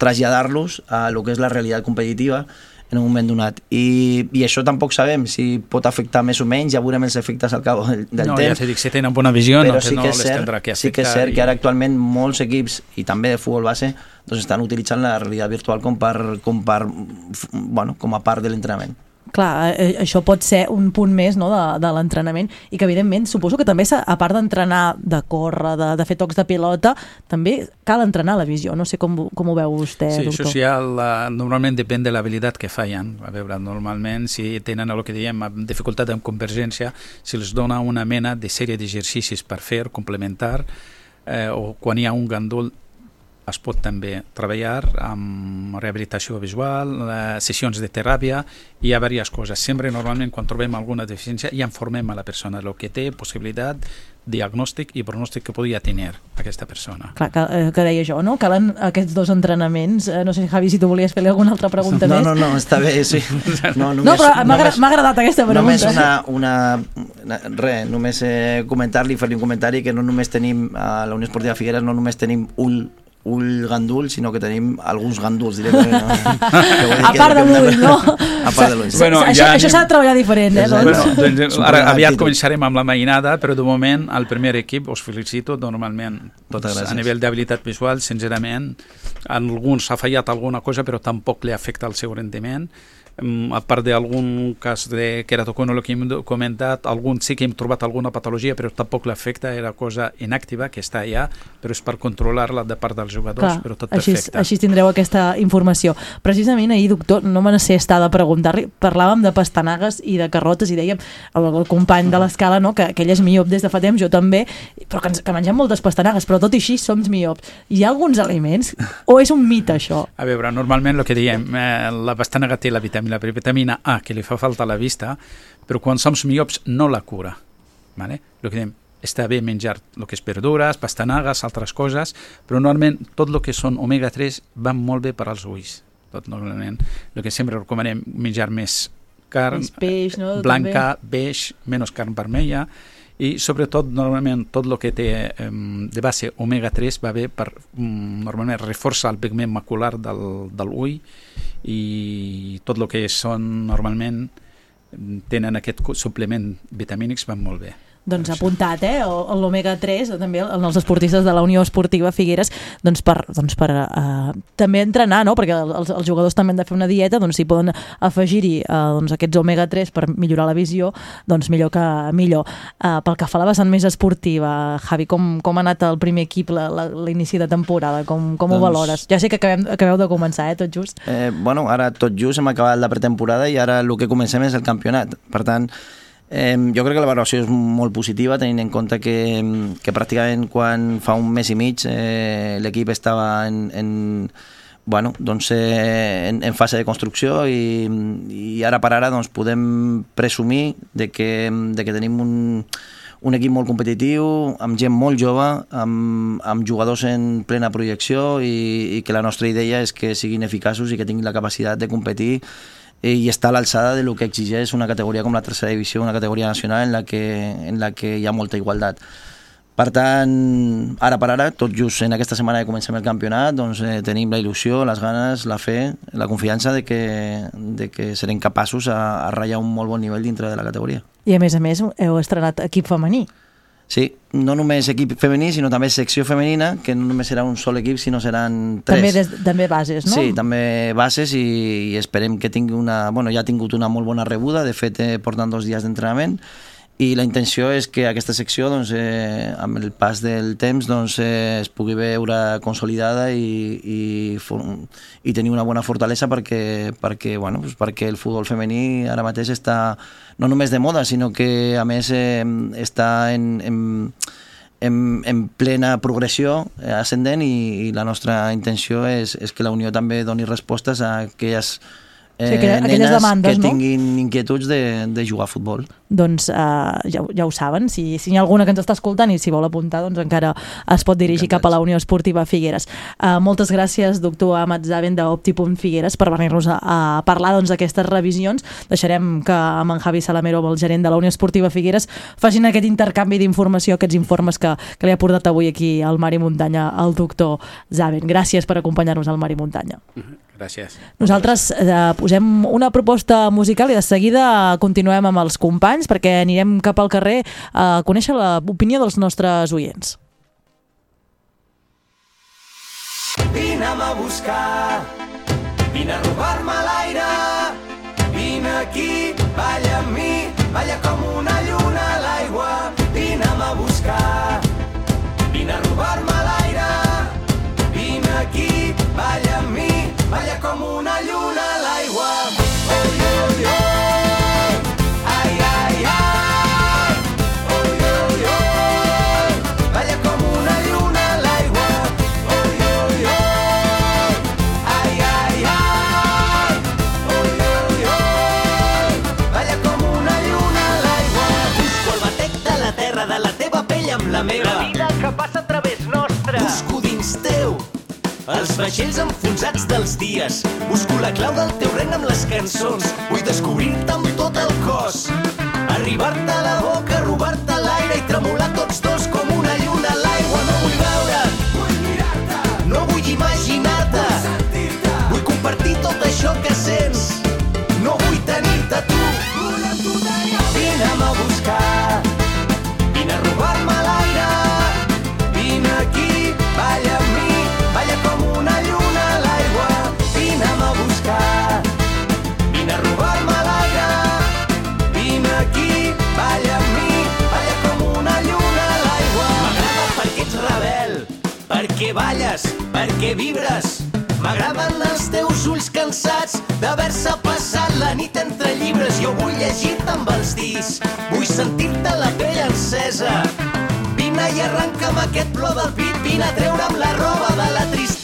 traslladar-los a lo que és la realitat competitiva en un moment donat. I, I això tampoc sabem si pot afectar més o menys, ja veurem els efectes al cabo del, no, temps. ja t'he dit, si tenen bona visió, però no, sí no que les cert, tindrà que afectar. sí que és cert i- que ara actualment molts equips, i també de futbol base, doncs estan utilitzant la realitat virtual com, per, com, per, bueno, com a part de l'entrenament. Clar, eh, això pot ser un punt més no, de, de l'entrenament i que evidentment suposo que també a part d'entrenar, de córrer, de, de fer tocs de pilota, també cal entrenar la visió. No sé com, com ho veu vostè, Sí, doctor. eh, normalment depèn de l'habilitat que fallen. A veure, normalment, si tenen el que diem dificultat en convergència, si els dona una mena de sèrie d'exercicis per fer, complementar, eh, o quan hi ha un gandul es pot també treballar amb rehabilitació visual, eh, sessions de teràpia, hi ha diverses coses. Sempre, normalment, quan trobem alguna deficiència, ja informem a la persona el que té, possibilitat, diagnòstic i pronòstic que podria tenir aquesta persona. Clar, que, eh, que deia jo, no? Calen aquests dos entrenaments. Eh, no sé, Javi, si tu volies fer-li alguna altra pregunta No, més. no, no, està bé, sí. No, no però m'ha agra- m'ha agradat aquesta pregunta. Només una, una, una res, només eh, comentar-li, fer-li un comentari que no només tenim a la Unió Esportiva Figueres, no només tenim un ull gandul, sinó que tenim alguns ganduls directament. No? A part de l'ull, no? A part de l'ull. sí. Bueno, això ja això s'ha de treballar diferent, eh? Doncs. Bueno, doncs, un ara aviat començarem amb la mainada, però de moment el primer equip us felicito, normalment Moltes doncs, gràcies. a nivell d'habilitat visual, sincerament, alguns ha fallat alguna cosa, però tampoc li afecta el seu rendiment. A part d'algun cas de queratocono que hem comentat, algun sí que hem trobat alguna patologia, però tampoc l'afecta, era cosa inactiva que està allà, però és per controlar-la de part dels jugadors, Clar, però tot així, perfecte. així tindreu aquesta informació. Precisament ahir, doctor, no me sé estar de preguntar-li, parlàvem de pastanagues i de carrotes i dèiem, el, el company de l'escala, no, que, que ell és miop des de fa temps, jo també, però que, ens, que mengem moltes pastanagues, però tot i així som miops. Hi ha alguns aliments o és un mite això? A veure, normalment el que diem, eh, la pastanaga té la vitamina, la vitamina A, que li fa falta a la vista, però quan som miops no la cura. Vale? El que diem, està bé menjar el que és verdures, pastanagues, altres coses, però normalment tot el que són omega-3 van molt bé per als ulls. Tot normalment. El que sempre recomanem menjar més carn, Més peix, no? blanca, beix, menys carn vermella, i sobretot normalment tot el que té de base omega-3 va bé per mm, normalment reforça el pigment macular del, del ull i tot el que són normalment tenen aquest suplement vitamínics van molt bé. Doncs apuntat, eh? o- L'omega-3, també en els esportistes de la Unió Esportiva Figueres, doncs per, doncs per uh, també entrenar, no? perquè els, els jugadors també han de fer una dieta, doncs si poden afegir-hi uh, doncs aquests omega-3 per millorar la visió, doncs millor que millor. Uh, pel que fa a la vessant més esportiva, Javi, com, com ha anat el primer equip l'inici de temporada? Com, com ho Doncs- valores? Ja sé que acabem, acabeu de començar, eh, tot just. Eh, bueno, ara tot just hem acabat la pretemporada i ara el que comencem és el campionat. Per tant, eh, jo crec que la valoració és molt positiva tenint en compte que, que pràcticament quan fa un mes i mig eh, l'equip estava en, en, bueno, doncs, eh, en, en fase de construcció i, i ara per ara doncs, podem presumir de que, de que tenim un, un equip molt competitiu, amb gent molt jove, amb, amb jugadors en plena projecció i, i que la nostra idea és que siguin eficaços i que tinguin la capacitat de competir i estar a l'alçada de lo que exigeix una categoria com la tercera divisió, una categoria nacional en la que, en la que hi ha molta igualtat. Per tant, ara per ara, tot just en aquesta setmana que comencem el campionat, doncs eh, tenim la il·lusió, les ganes, la fe, la confiança de que, de que serem capaços a, a ratllar un molt bon nivell dintre de la categoria. I a més a més heu estrenat equip femení. Sí, no només equip femení, sinó també secció femenina, que no només serà un sol equip, sinó seran tres. També, des, també bases, no? Sí, també bases i, i esperem que tingui una... Bueno, ja ha tingut una molt bona rebuda, de fet eh, porten dos dies d'entrenament i la intenció és que aquesta secció doncs, eh, amb el pas del temps doncs, eh, es pugui veure consolidada i, i, i tenir una bona fortalesa perquè, perquè, bueno, doncs perquè el futbol femení ara mateix està no només de moda, sinó que a més eh, està en, en, en, en plena progressió eh, ascendent i, i la nostra intenció és, és que la Unió també doni respostes a aquelles eh, Sí, aquelles nenes demandes, que no? tinguin inquietuds de, de jugar a futbol. doncs uh, ja, ja ho saben, si, si hi ha alguna que ens està escoltant i si vol apuntar, doncs encara es pot dirigir cap a la Unió Esportiva Figueres. Uh, moltes gràcies, doctor Amat Zaven d'Opti.Figueres per venir-nos a, a parlar doncs, d'aquestes revisions. Deixarem que amb en Javi Salamero, el gerent de la Unió Esportiva Figueres, facin aquest intercanvi d'informació, aquests informes que, que li ha portat avui aquí al Mar i Muntanya el doctor Zaven. Gràcies per acompanyar-nos al Mar i Muntanya. Gràcies. Nosaltres eh, posem una proposta musical i de seguida continuem amb els companys perquè anirem cap al carrer a conèixer l'opinió dels nostres oients. Vine'm a buscar, vine a robar-me l'aire, vine aquí, balla amb mi, balla com una els vaixells enfonsats dels dies. Busco la clau del teu regne amb les cançons. Vull descobrir-te amb tot el cos. Arribar-te a la boca, robar-te l'aire i tremolar tots dos com perquè vibres. M'agraden els teus ulls cansats d'haver-se passat la nit entre llibres. Jo vull llegir-te amb els dits, vull sentir-te la pell encesa. Vine i arrenca'm aquest plor del pit, vine a treure'm la roba de la tristesa.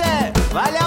Al món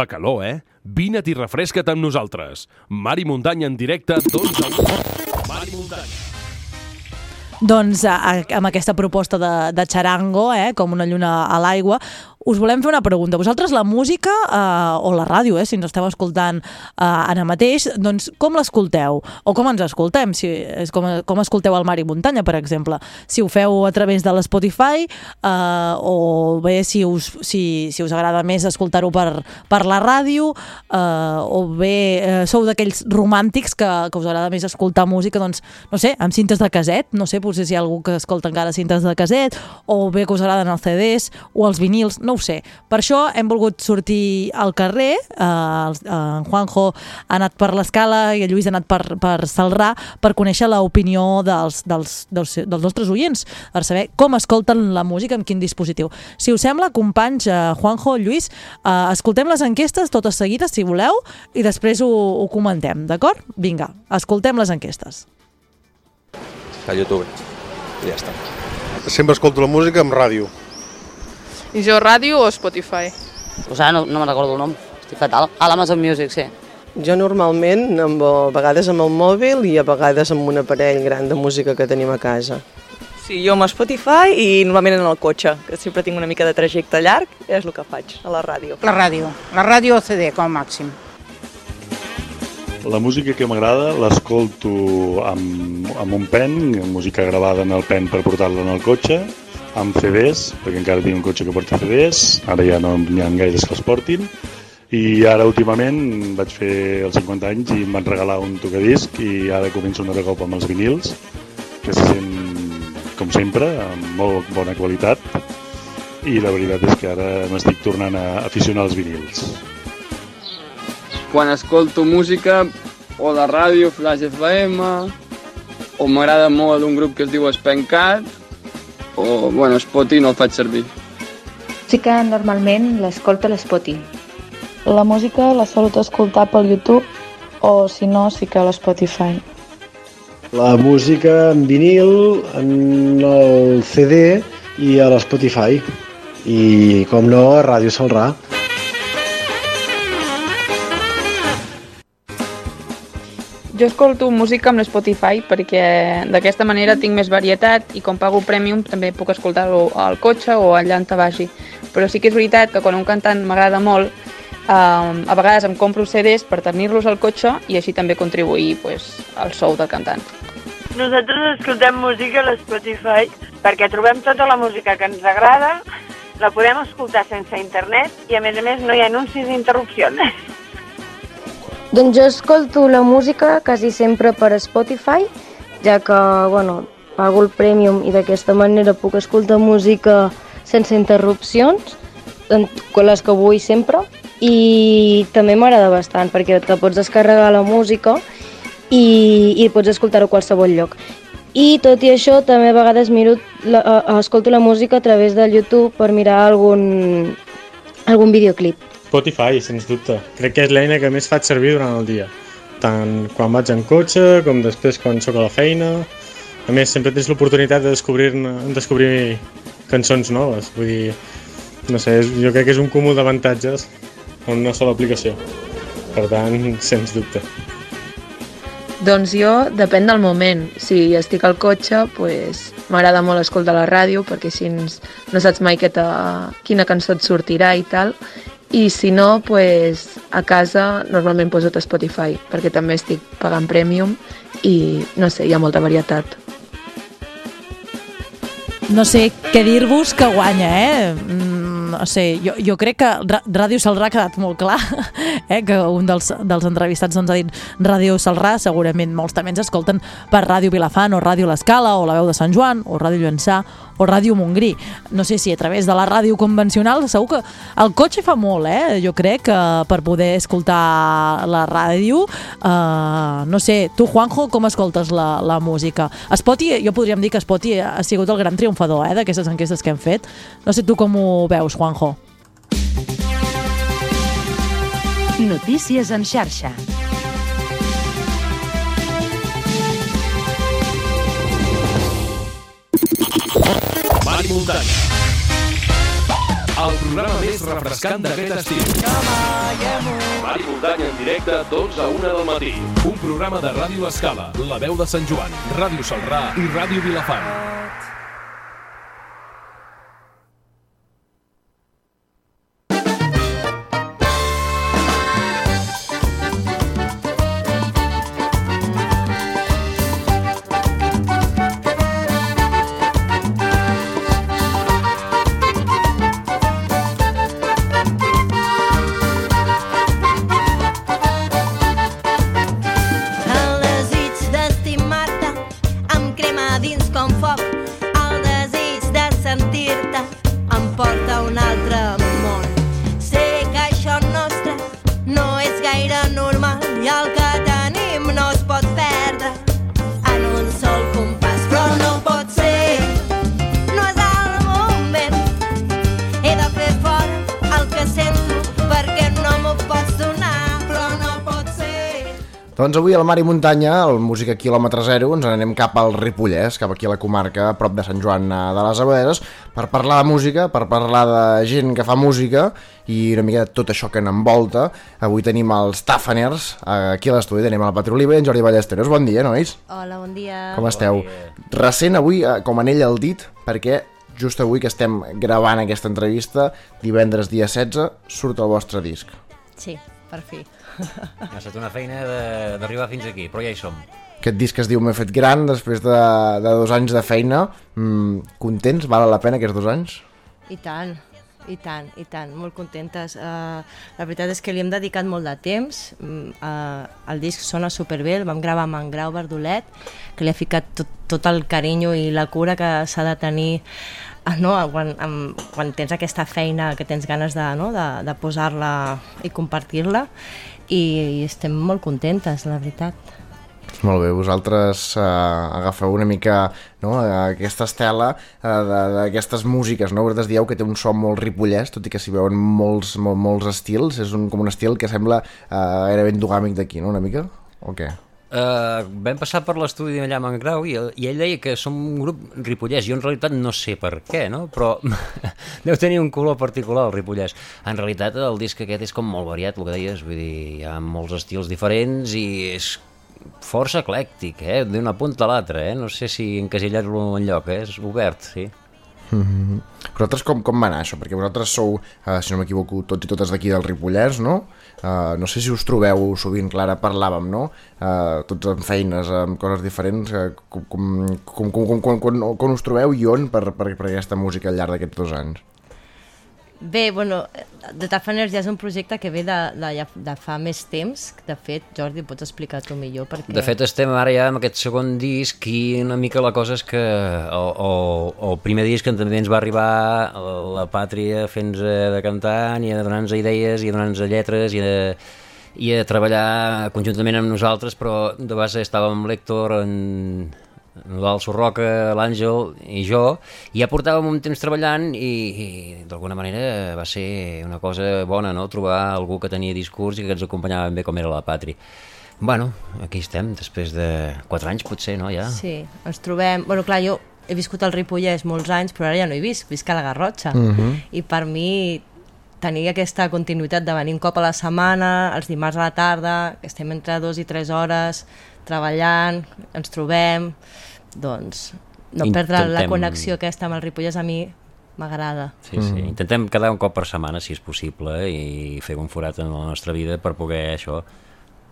Fa calor, eh? Vine't i refresca't amb nosaltres. Mar i muntanya en directe, 12 a 1. Mar i muntanya. Doncs a, a, amb aquesta proposta de, de xarango, eh, com una lluna a l'aigua, us volem fer una pregunta. Vosaltres la música, eh, o la ràdio, eh, si ens esteu escoltant eh, ara mateix, doncs com l'escolteu? O com ens escoltem? Si, és com, com escolteu el Mar i Muntanya, per exemple. Si ho feu a través de l'Spotify, eh, o bé si us, si, si us agrada més escoltar-ho per, per la ràdio, eh, o bé eh, sou d'aquells romàntics que, que us agrada més escoltar música, doncs, no sé, amb cintes de caset, no sé, potser si hi ha algú que escolta encara cintes de caset, o bé que us agraden els CDs, o els vinils, no ho sé. Per això hem volgut sortir al carrer, eh, eh, en Juanjo ha anat per l'escala i el Lluís ha anat per, per Salrà per conèixer l'opinió dels, dels, dels, dels nostres oients, per saber com escolten la música, amb quin dispositiu. Si us sembla, companys, eh, Juanjo, Lluís, eh, escoltem les enquestes totes seguides, si voleu, i després ho, ho comentem, d'acord? Vinga, escoltem les enquestes. a YouTube. Ja està. Sempre escolto la música amb ràdio. I jo ràdio o Spotify? O sigui, no, no me'n recordo el nom, estic fatal. A l'Amazon Music, sí. Jo normalment, amb, a vegades amb el mòbil i a vegades amb un aparell gran de música que tenim a casa. Sí, jo amb Spotify i normalment en el cotxe, que sempre tinc una mica de trajecte llarg, és el que faig, a la ràdio. La ràdio, la ràdio o CD com a màxim. La música que m'agrada l'escolto amb, amb un pen, música gravada en el pen per portar-la en el cotxe, amb CDs, perquè encara tinc un cotxe que porta CDs, ara ja no n'hi ha gaires que els portin, i ara últimament vaig fer els 50 anys i em van regalar un tocadisc i ara començo un altre cop amb els vinils, que se sent, com sempre, amb molt bona qualitat, i la veritat és que ara m'estic tornant a aficionar als vinils. quan escolto música o la ràdio Flash FM o m'agrada molt un grup que es diu Spencat o, bueno, Spotify no el faig servir. Sí que normalment l'escolto a l'Spotify. La música la solut escoltar pel YouTube o si no sí que a l'Spotify. La música en vinil, en el CD i a l'Spotify. I, com no, a Ràdio Salrà. Jo escolto música amb l'Spotify perquè d'aquesta manera tinc més varietat i com pago Premium també puc escoltar-lo al cotxe o allà on te vagi. Però sí que és veritat que quan un cantant m'agrada molt, eh, a vegades em compro CDs per tenir-los al cotxe i així també contribuir pues, al sou del cantant. Nosaltres escoltem música a l'Spotify perquè trobem tota la música que ens agrada, la podem escoltar sense internet i a més a més no hi ha anuncis ni interrupcions. Doncs jo escolto la música quasi sempre per Spotify, ja que, bueno, pago el Premium i d'aquesta manera puc escoltar música sense interrupcions, con les que vull sempre, i també m'agrada bastant perquè te pots descarregar la música i, i pots escoltar-ho a qualsevol lloc. I tot i això, també a vegades miro la, a- escolto la música a través del YouTube per mirar algun, algun videoclip. Spotify, sens dubte. Crec que és l'eina que més faig servir durant el dia. Tant quan vaig en cotxe, com després quan sóc a la feina. A més, sempre tens l'oportunitat de descobrir, descobrir cançons noves. Vull dir, no sé, jo crec que és un cúmul d'avantatges en una sola aplicació. Per tant, sens dubte. Doncs jo, depèn del moment. Si estic al cotxe, pues, m'agrada molt escoltar la ràdio perquè així no saps mai que te, quina cançó et sortirà i tal. I si no, pues, a casa normalment poso tot Spotify perquè també estic pagant Premium i no sé, hi ha molta varietat. No sé què dir-vos que guanya, eh? Mm, no sé, jo, jo crec que Ràdio Salrà ha quedat molt clar, eh? que un dels, dels entrevistats ens ha dit Ràdio Salrà, segurament molts també ens escolten per Ràdio Vilafant o Ràdio L'Escala o La Veu de Sant Joan o Ràdio Llançà o Ràdio Montgrí. No sé si a través de la ràdio convencional, segur que el cotxe fa molt, eh? Jo crec que per poder escoltar la ràdio, eh, no sé, tu Juanjo, com escoltes la, la música? Spotify, jo podríem dir que Spotify ha sigut el gran triomfador eh, d'aquestes enquestes que hem fet. No sé tu com ho veus, Juanjo. Notícies en xarxa. Muntanya. El programa més refrescant d'aquest estiu. Mar i muntanya en directe, 12 a 1 del matí. Un programa de Ràdio Escala, La Veu de Sant Joan, Ràdio Salrà i Ràdio Vilafant. Avui al Mar i Muntanya, el Música Kilòmetre Zero, ens anem cap al Ripollès, cap aquí a la comarca, a prop de Sant Joan eh, de les Abaderes, per parlar de música, per parlar de gent que fa música i una mica de tot això que n'envolta. Avui tenim els Tafaners, aquí a l'estudi tenim el Patroliva i en Jordi Ballesteros. Bon dia, nois. Hola, bon dia. Com esteu? Recent avui, eh, com anell al dit, perquè just avui que estem gravant aquesta entrevista, divendres dia 16, surt el vostre disc. Sí, per fi. Ha estat una feina de- d'arribar fins aquí, però ja hi som. Aquest disc es diu M'he fet gran després de, de dos anys de feina. Mm, contents? Val la pena aquests dos anys? I tant, i tant, i tant, molt contentes. Uh, la veritat és que li hem dedicat molt de temps. Uh, el disc sona superbé, el vam gravar amb en Grau Verdolet, que li ha ficat tot, tot el carinyo i la cura que s'ha de tenir ah, no, quan, amb, quan tens aquesta feina que tens ganes de, no, de, de posar-la i compartir-la i, i estem molt contentes, la veritat. Molt bé, vosaltres eh, agafeu una mica no, aquesta estela eh, d'aquestes músiques, no? Vosaltres dieu que té un so molt ripollès, tot i que s'hi veuen molts, molt, molts estils, és un, com un estil que sembla eh, gairebé endogàmic d'aquí, no? Una mica? O què? Uh, vam passar per l'estudi allà en Grau i, i ell deia que som un grup ripollès. Jo en realitat no sé per què, no? però deu tenir un color particular el ripollès. En realitat el disc aquest és com molt variat, el que deies, vull dir, hi ha molts estils diferents i és força eclèctic, eh? d'una punta a l'altra, eh? no sé si encasillar-lo en lloc, eh? és obert, sí. Mm -hmm. Vosaltres com, com va anar això? Perquè vosaltres sou, eh, si no m'equivoco, tots i totes d'aquí del Ripollès, no? Uh, no sé si us trobeu sovint, Clara, parlàvem, no? Uh, tots amb feines, amb coses diferents, uh, com, com, com, com, com, com, com us trobeu i on per, per, per aquesta música al llarg d'aquests dos anys? Bé, bueno, The Tafaners ja és un projecte que ve de, de, de fa més temps. De fet, Jordi, pots explicar tu millor perquè... De fet, estem ara ja amb aquest segon disc i una mica la cosa és que el, el, el primer disc en també ens va arribar la pàtria fent-nos de cantant i a donar-nos idees i a donar-nos lletres i a, i a treballar conjuntament amb nosaltres, però de base estàvem l'Héctor, en, l'Al Sorroca, l'Àngel i jo, i ja portàvem un temps treballant i, i d'alguna manera va ser una cosa bona, no?, trobar algú que tenia discurs i que ens acompanyava ben bé com era la pàtria. Bueno, aquí estem, després de 4 anys potser, no, ja? Sí, ens trobem... Bueno, clar, jo he viscut al Ripollès molts anys, però ara ja no hi visc, visc a la Garrotxa. Mhm. I per mi tenir aquesta continuïtat de venir un cop a la setmana, els dimarts a la tarda, que estem entre dos i tres hores treballant, ens trobem, doncs no perdre la Intentem- connexió aquesta amb el Ripollès a mi m'agrada. Sí, sí. Intentem quedar un cop per setmana, si és possible, i fer un forat en la nostra vida per poder això,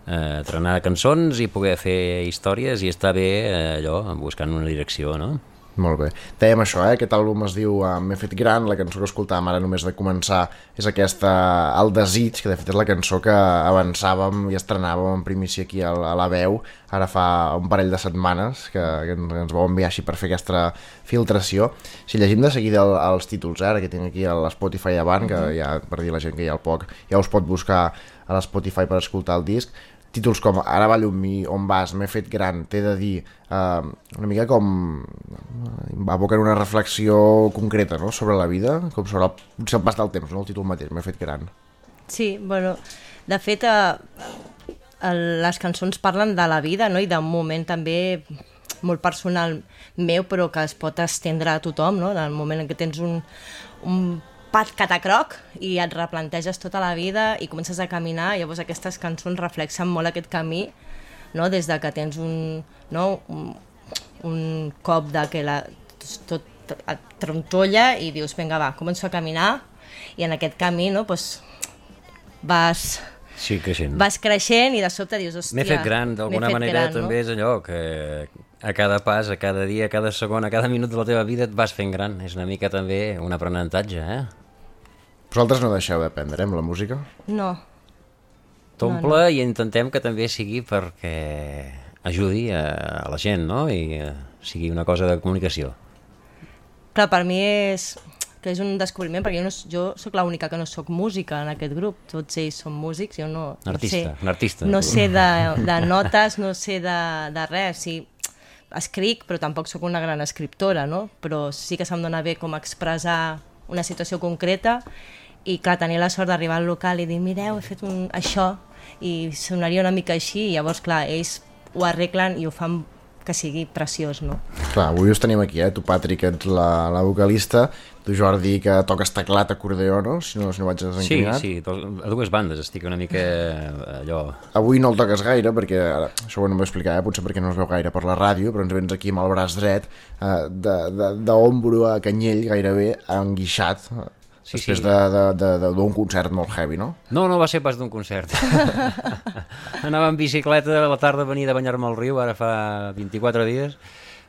eh, trenar cançons i poder fer històries i estar bé eh, allò, buscant una direcció, no? Molt bé. Dèiem això, eh? aquest àlbum es diu uh, M'he fet gran, la cançó que escoltàvem ara només de començar és aquesta El desig, que de fet és la cançó que avançàvem i estrenàvem en primícia aquí a, a la veu, ara fa un parell de setmanes que, que ens, ens vau enviar així per fer aquesta filtració. Si llegim de seguida el, els títols, eh? ara que tinc aquí a l'Spotify davant, que ja, per dir la gent que hi ha el poc, ja us pot buscar a l'Spotify per escoltar el disc, títols com Ara ballo amb mi, On vas, M'he fet gran, T'he de dir, eh, una mica com va abocar una reflexió concreta no? sobre la vida, com sobre el, el pas del temps, no? el títol mateix, M'he fet gran. Sí, bueno, de fet, eh, les cançons parlen de la vida, no?, i d'un moment també molt personal meu, però que es pot estendre a tothom, no?, en el moment en què tens un, un pat catacroc i et replanteges tota la vida i comences a caminar, llavors aquestes cançons reflexen molt aquest camí, no?, des de que tens un, no, un, un cop de que la, tot et trontolla i dius, vinga, va, començo a caminar i en aquest camí, no, doncs, vas, Sí, creixent. vas creixent i de sobte dius, hòstia... M'he fet gran, d'alguna manera gran, també és allò que a cada pas, a cada dia, a cada segon, a cada minut de la teva vida et vas fent gran. És una mica també un aprenentatge, eh? Vosaltres no deixeu d'aprendre, eh, amb la música? No. T'omple No, no. i intentem que també sigui perquè ajudi a, a la gent, no? I eh, sigui una cosa de comunicació. Clar, per mi és que és un descobriment, perquè jo, no, jo sóc l'única que no sóc música en aquest grup, tots ells són músics, jo no, Artista, no sé, un artista. no sé de, de notes, no sé de, de res, sí, escric, però tampoc sóc una gran escriptora, no? però sí que se'm dona bé com expressar una situació concreta i clar, tenia la sort d'arribar al local i dir, mireu, he fet un, això, i sonaria una mica així, i llavors, clar, ells ho arreglen i ho fan que sigui preciós, no? Clar, avui us tenim aquí, eh? Tu, Patrick, ets la, la vocalista, tu, Jordi, que toques teclat, acordeó, no? Si no, si no vaig Sí, desencaminat. sí, to- a dues bandes estic una mica eh, allò... Avui no el toques gaire, perquè ara, això ho hem d'explicar, eh? potser perquè no es veu gaire per la ràdio, però ens vens aquí amb el braç dret, eh, de- de- d'ombro a canyell, gairebé enguixat, Sí, després sí. de- de- de- de- d'un concert molt heavy, no? No, no va ser pas d'un concert. Anava en bicicleta a la tarda a venir de banyar-me al riu, ara fa 24 dies,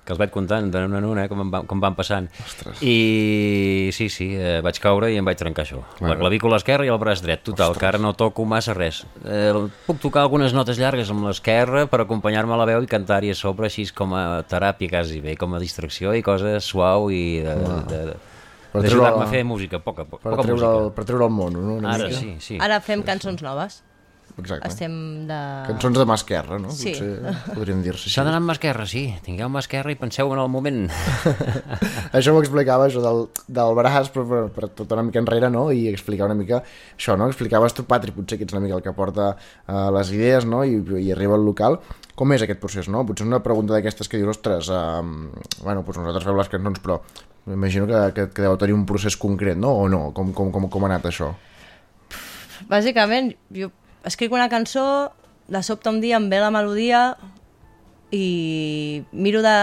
que els vaig comptant de una en una, eh, com, em va, com van passant. Ostres. I sí, sí, eh, vaig caure i em vaig trencar això. La Bueno. clavícula esquerra i el braç dret, total, que ara no toco massa res. Eh, puc tocar algunes notes llargues amb l'esquerra per acompanyar-me a la veu i cantar-hi a sobre així com a teràpia quasi bé, com a distracció i coses suau i de, de, de, Per d'ajudar-me treure- a fer música, poca, poca, Per poca treure, música. el, per treure el mono, no? Una Ara mica. sí, sí. Ara fem cançons noves. Exacte. Estem de... Cançons de mà esquerra, no? Sí. Potser podríem dir-se S'ha d'anar amb mà esquerra, sí. Tingueu mà esquerra i penseu en el moment. això m'ho explicava, això del, del braç, però per, per tot una mica enrere, no? I explicar una mica això, no? Explicaves tu, Patri, potser que ets una mica el que porta uh, les idees, no? I, I arriba al local. Com és aquest procés, no? Potser una pregunta d'aquestes que dius, ostres, uh, bueno, doncs nosaltres feu les cançons, però m'imagino que, que, que deu tenir un procés concret, no? O no? Com, com, com, com ha anat això? Bàsicament, jo escric una cançó, de sobte un dia em ve la melodia i miro de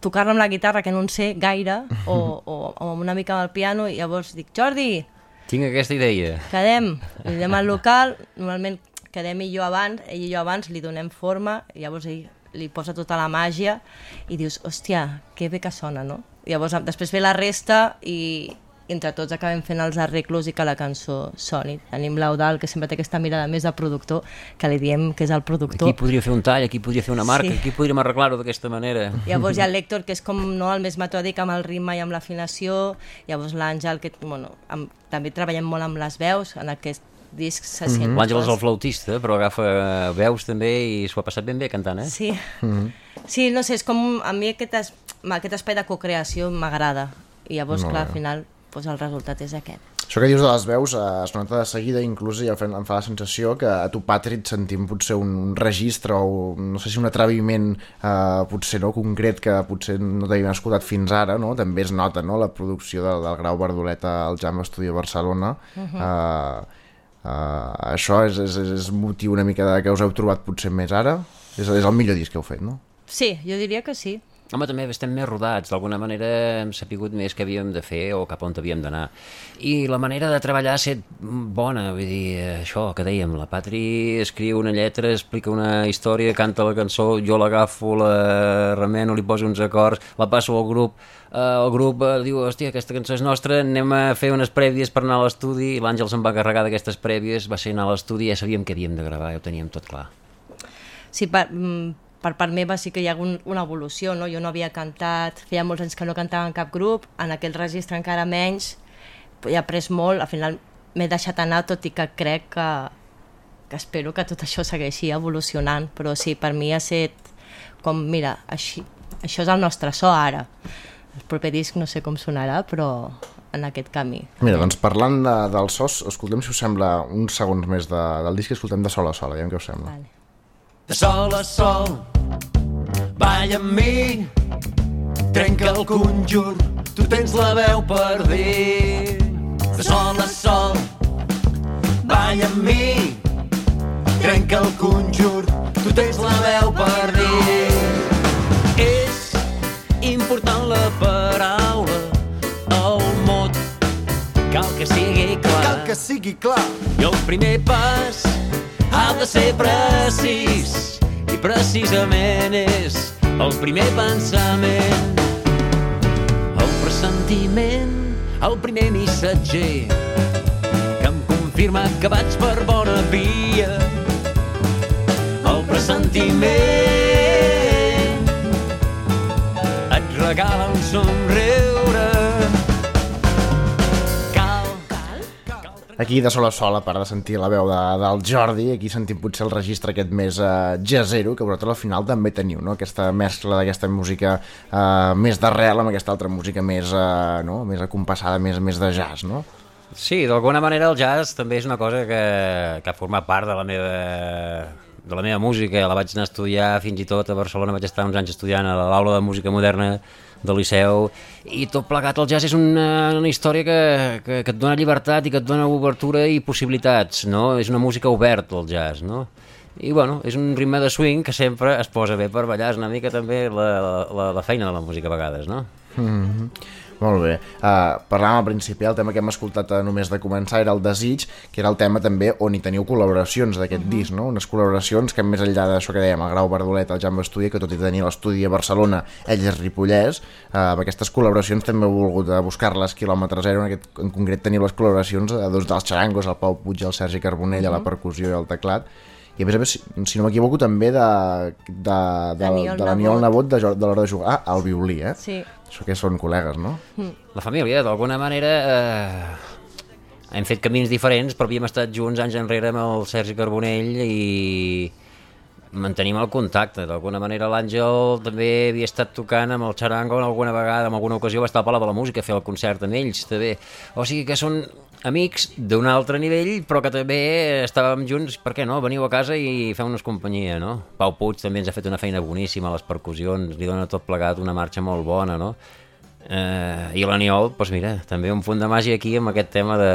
tocar-la amb la guitarra, que no en sé gaire, o, o, o amb una mica amb el piano, i llavors dic, Jordi, Tinc aquesta idea. quedem, anem al local, normalment quedem ell i jo abans, ell i jo abans li donem forma, i llavors ell li posa tota la màgia, i dius, hòstia, que bé que sona, no? Llavors després ve la resta i entre tots acabem fent els arreglos i que la cançó soni. Tenim l'Eudal, que sempre té aquesta mirada més de productor, que li diem que és el productor. Aquí podria fer un tall, aquí podria fer una marca, Sí. aquí podríem arreglar-ho d'aquesta manera. Llavors hi ha el Lector, que és com no, el més metòdic amb el ritme i amb l'afinació. Llavors l'Àngel, que bueno, amb, també treballem molt amb les veus, en aquest disc se sent... L'Àngel és el flautista, però agafa veus també i s'ho ha passat ben bé cantant, eh? Sí. Sí, no sé, és com... A mi aquest, es, aquest espai de cocreació m'agrada. I llavors, Molt clar, bé. al final, doncs el resultat és aquest. Això que dius de les veus eh, es nota de seguida, inclús ja em fa, em fa la sensació que a tu, Patrick, sentim potser un, un registre o no sé si un atreviment eh, potser no concret que potser no t'havíem escoltat fins ara, no? també es nota no? la producció del, del Grau Bardoleta al Jam Studio Barcelona. Mhm. eh, eh, això és, és, és motiu una mica de que us heu trobat potser més ara? És, és el millor disc que heu fet, no? Sí, jo diria que sí. Home, també estem més rodats, d'alguna manera hem sapigut més que havíem de fer o cap on havíem d'anar. I la manera de treballar ha estat bona, vull dir, això que dèiem, la Patri escriu una lletra, explica una història, canta la cançó, jo l'agafo, la remeno, li poso uns acords, la passo al grup, eh, el grup eh, diu, hòstia, aquesta cançó és nostra, anem a fer unes prèvies per anar a l'estudi, l'Àngel se'n va carregar d'aquestes prèvies, va ser anar a l'estudi ja sabíem que havíem de gravar, ja ho teníem tot clar. Sí, per, per part meva sí que hi ha un, una evolució, no? Jo no havia cantat, feia molts anys que no cantava en cap grup, en aquell registre encara menys, he après molt, al final m'he deixat anar, tot i que crec que, que espero que tot això segueixi evolucionant, però sí, per mi ha estat com, mira, així, això és el nostre so ara. El proper disc no sé com sonarà, però en aquest camí. Mira, doncs parlant de, del sos, escoltem si us sembla uns segons més de, del disc, escoltem de sol a sol, aviam què us sembla. Vale. De sol a sol, balla amb mi, trenca el conjur, tu tens la veu per dir. De sol a sol, balla amb mi, trenca el conjur, tu tens la veu per dir. És important la paraula, el mot, cal que sigui clar. Cal que sigui clar. I el primer pas ha de ser precís i precisament és el primer pensament el pressentiment el primer missatger que em confirma que vaig per bona via. El pressentiment et regala un somriure Aquí de sol a sol, a part de sentir la veu de, del Jordi, aquí sentim potser el registre aquest més uh, jazzero, que vosaltres al final també teniu, no? Aquesta mescla d'aquesta música uh, més d'arrel amb aquesta altra música més, uh, no? més acompassada, més, més de jazz, no? Sí, d'alguna manera el jazz també és una cosa que, que ha format part de la meva de la meva música, la vaig anar a estudiar fins i tot a Barcelona, vaig estar uns anys estudiant a l'aula de música moderna del Liceu i tot plegat el jazz és una, una història que, que, que et dona llibertat i que et dona obertura i possibilitats, no? És una música oberta el jazz, no? I bueno, és un ritme de swing que sempre es posa bé per ballar, és una mica també la, la, la feina de la música a vegades, no? Mm -hmm. Molt bé. Uh, parlàvem al principi, el tema que hem escoltat uh, només de començar era el Desig, que era el tema també on hi teniu col·laboracions d'aquest uh -huh. disc, no? Unes col·laboracions que més enllà d'això que dèiem, el Grau Bardolet, el Jaume Estudi, que tot i tenir l'estudi a Barcelona, ell és Ripollès, uh, amb aquestes col·laboracions també heu volgut buscar-les quilòmetre zero, en, aquest, en concret teniu les col·laboracions uh, doncs, dels xarangos, el Pau Puig, el Sergi Carbonell, uh -huh. a la percussió i al teclat, i a més a més, si, si no m'equivoco, també de, de, de, de, de l'Aniol Nebot de, de l'hora de jugar ah, al violí, eh? Sí. Això que són col·legues, no? La família, d'alguna manera, eh, hem fet camins diferents, però havíem estat junts anys enrere amb el Sergi Carbonell i mantenim el contacte. D'alguna manera l'Àngel també havia estat tocant amb el Charango en alguna vegada, en alguna ocasió va estar a Palau de la Música a fer el concert amb ells, també. O sigui que són amics d'un altre nivell, però que també estàvem junts, per què no? Veniu a casa i feu-nos companyia, no? Pau Puig també ens ha fet una feina boníssima a les percussions, li dona tot plegat una marxa molt bona, no? Eh, I l'Aniol, doncs mira, també un punt de màgia aquí amb aquest tema de,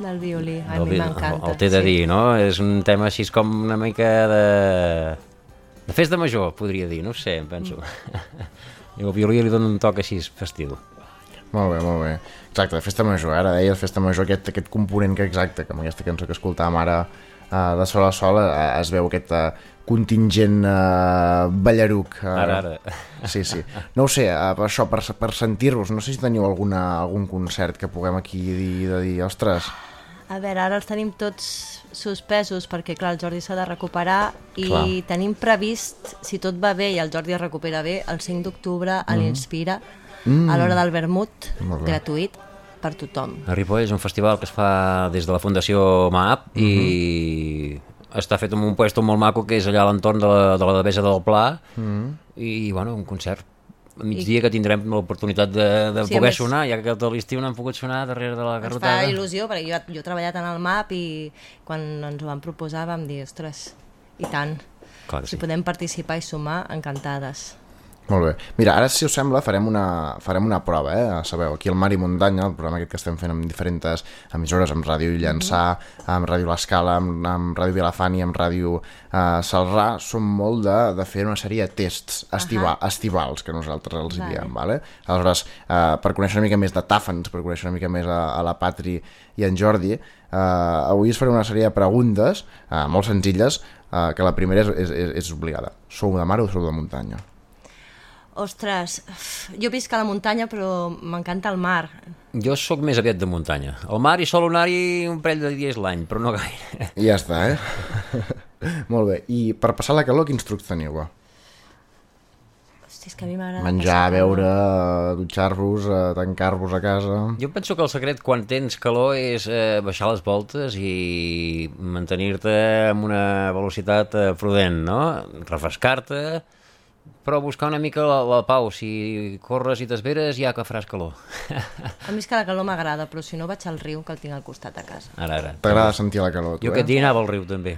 Del violí, a el, mi m'encanta. el, el té de sí. dir, no? És un tema així com una mica de... de festa major, podria dir, no sé, em penso. I el violí li dona un toc així festiu. Molt bé, molt bé. Exacte, de festa major, ara deies festa major, aquest, aquest component que exacte, que amb aquesta cançó que escoltàvem ara uh, de sol a sol uh, es veu aquest uh, contingent uh, ballaruc. Uh, Ara, ara. Sí, sí. No ho sé, uh, per això, per, per sentir-vos, no sé si teniu alguna, algun concert que puguem aquí dir, de dir, ostres, A veure, ara els tenim tots suspesos perquè, clar, el Jordi s'ha de recuperar i Clar. tenim previst, si tot va bé i el Jordi es recupera bé, el 5 d'octubre a Mhm. l'Inspira, Mm. A l'hora del vermut, gratuït per tothom. A Ripoll és un festival que es fa des de la Fundació MAP i està fet en un puesto molt maco que és allà a l'entorn de la, de la Devesa del Pla Mhm. i, bueno, un concert a migdia que tindrem l'oportunitat de, de Sí, a poder més- sonar, ja que tot l'estiu no han pogut sonar darrere de la Ens fa garrotada. il·lusió, perquè jo, jo he treballat en el MAP i quan ens ho van proposar vam dir, ostres, i tant, Clar si sí. podem participar i sumar, encantades. Molt bé. Mira, ara, si us sembla, farem una, farem una prova, eh? Sabeu, aquí al Mar i Muntanya, el programa aquest que estem fent amb diferents emissores, amb Ràdio Llançà, amb Ràdio L'Escala, amb, amb Ràdio Vilafant i amb Ràdio eh, Salrà, som molt de, de fer una sèrie de tests estival, estivals, que nosaltres els hi Vale. diem, vale? Aleshores, eh, per conèixer una mica més de Tàfans, per conèixer una mica més a, a la Patri i en Jordi, eh, avui us faré una sèrie de preguntes eh, molt senzilles, eh, que la primera és, és, és, és obligada. Sou de mar o sou de muntanya? Ostres, jo visc a la muntanya però m'encanta el mar. Jo sóc més aviat de muntanya. Al mar hi sol anar-hi un parell de dies l'any, però no gaire. I ja està, eh? Molt bé. I per passar la calor, quins trucs teniu? Va? Hosti, és que a mi m'agrada... Menjar, beure, dutxar-vos, eh, tancar-vos a casa... Jo penso que el secret quan tens calor és eh, baixar les voltes i mantenir-te amb una velocitat eh, prudent, no? Refrescar-te, però buscar una mica la, la pau. Si corres i t'esveres ja que faràs calor. A mi és que la calor m'agrada, però si no vaig al riu que el tinc al costat a casa. Ara, ara. T'agrada sentir la calor, tu, Jo eh? aquest dia anava al riu també.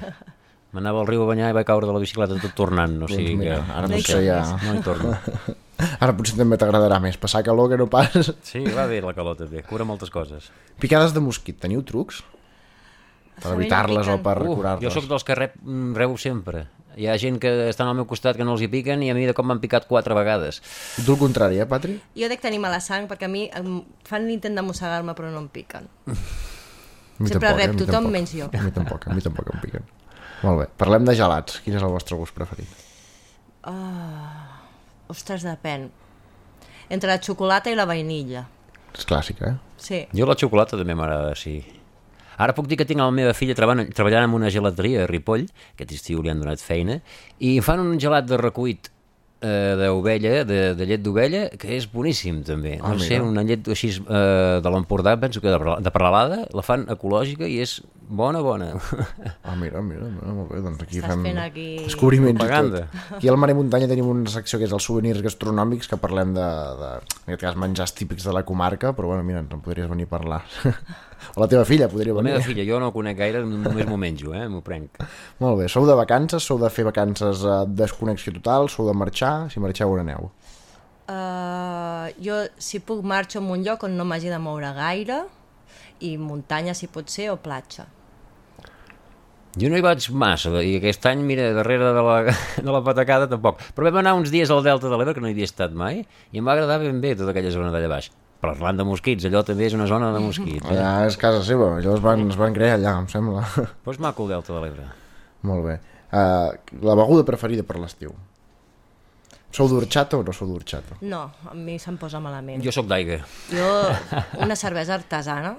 M'anava al riu a banyar i vaig caure de la bicicleta tot tornant. O Doncs sigui mira, que... ara no potser sé, ja... No hi torno. Ara potser també t'agradarà més passar calor que no pas... Sí, va bé la calor també, cura moltes coses. Picades de mosquit, teniu trucs? Per no evitar-les o per Uh, curar-les? jo sóc dels que rep, mm, rebo sempre. Hi ha gent que estan al meu costat que no els hi piquen i a mi de cop m'han picat quatre vegades. Tu el contrari, eh, Patri? Jo dec tenir mala sang perquè a mi em fan l'intent de mossegar-me però no em piquen. Sempre tampoc, eh, rep mi tothom tampoc. menys jo. A mi tampoc, a mi tampoc em piquen. Molt bé, parlem de gelats. Quin és el vostre gust preferit? Oh, ostres, depèn. Entre la xocolata i la vainilla. És clàssica, eh? Sí. Jo la xocolata també m'agrada, sí. Ara puc dir que tinc la meva filla treballant, treballant en una gelateria a Ripoll, aquest estiu li han donat feina, i fan un gelat de recuit eh, d'ovella, de, de llet d'ovella, que és boníssim també. Ah, no sé, una llet així eh, de l'Empordà, penso que de, de peralada, la fan ecològica i és bona, bona. Ah, mira, mira, mira molt bé, doncs aquí Estàs fem fent aquí descobriments i propaganda. tot. Aquí al Mar i Muntanya tenim una secció que és els souvenirs gastronòmics, que parlem de, de en aquest cas, menjars típics de la comarca, però bueno, mira, ens en podries venir a parlar. o la teva filla podria La venir. meva filla, jo no la conec gaire, només m'ho menjo, eh? m'ho prenc. Molt bé, sou de vacances, sou de fer vacances eh, desconnexió total, sou de marxar, si marxeu on aneu? Uh, jo, si puc, marxo a un lloc on no m'hagi de moure gaire i muntanya, si pot ser, o platja. Jo no hi vaig massa, i aquest any, mira, darrere de la, de la patacada tampoc. Però vam anar uns dies al Delta de l'Ebre, que no hi havia estat mai, i em va agradar ben bé tota aquella zona d'allà baix. Parlant de mosquits, allò també és una zona de mosquits. Eh? Allà és casa seva, allò es van, es van crear allà, em sembla. Però és maco el Delta de l'Ebre. Molt bé. Uh, la beguda preferida per l'estiu? Sou d'orxata o no sou d'orxata? No, a mi se'm posa malament. Jo sóc d'aigua. Jo, una cervesa artesana,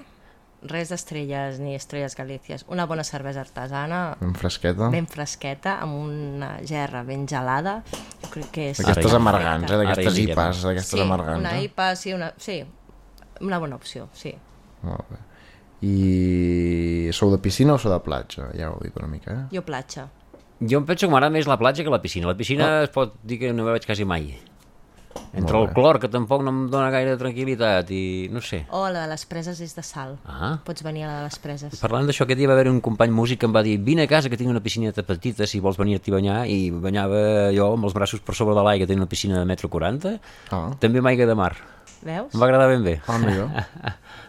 res d'estrelles ni estrelles galícies, una bona cervesa artesana, Ben fresqueta? ben fresqueta, amb una gerra ben gelada, jo crec que és... Ja- amargants, eh? D'aquestes. IPAs, d'aquestes sí, amargants. una eh? IPA, sí, una, sí, una bona opció, sí. Molt bé. I sou de piscina o sou de platja? Ja ho dic una mica, eh? Jo platja. Jo em penso que m'agrada més la platja que la piscina. La piscina Ah. es pot dir que no hi vaig quasi mai. Entre el clor, que tampoc no em dona gaire tranquil·litat, i no sé. O la de les preses és de sal. Ah. Pots venir a la de les preses. Parlant d'això, aquest dia va haver un company músic que em va dir vine a casa que tinc una piscineta petita si vols venir-t'hi a banyar i banyava jo amb els braços per sobre de l'aigua, tenia una piscina de metro 40 Ah. també amb aigua de mar Veus? em va agradar ben bé Ah, mira.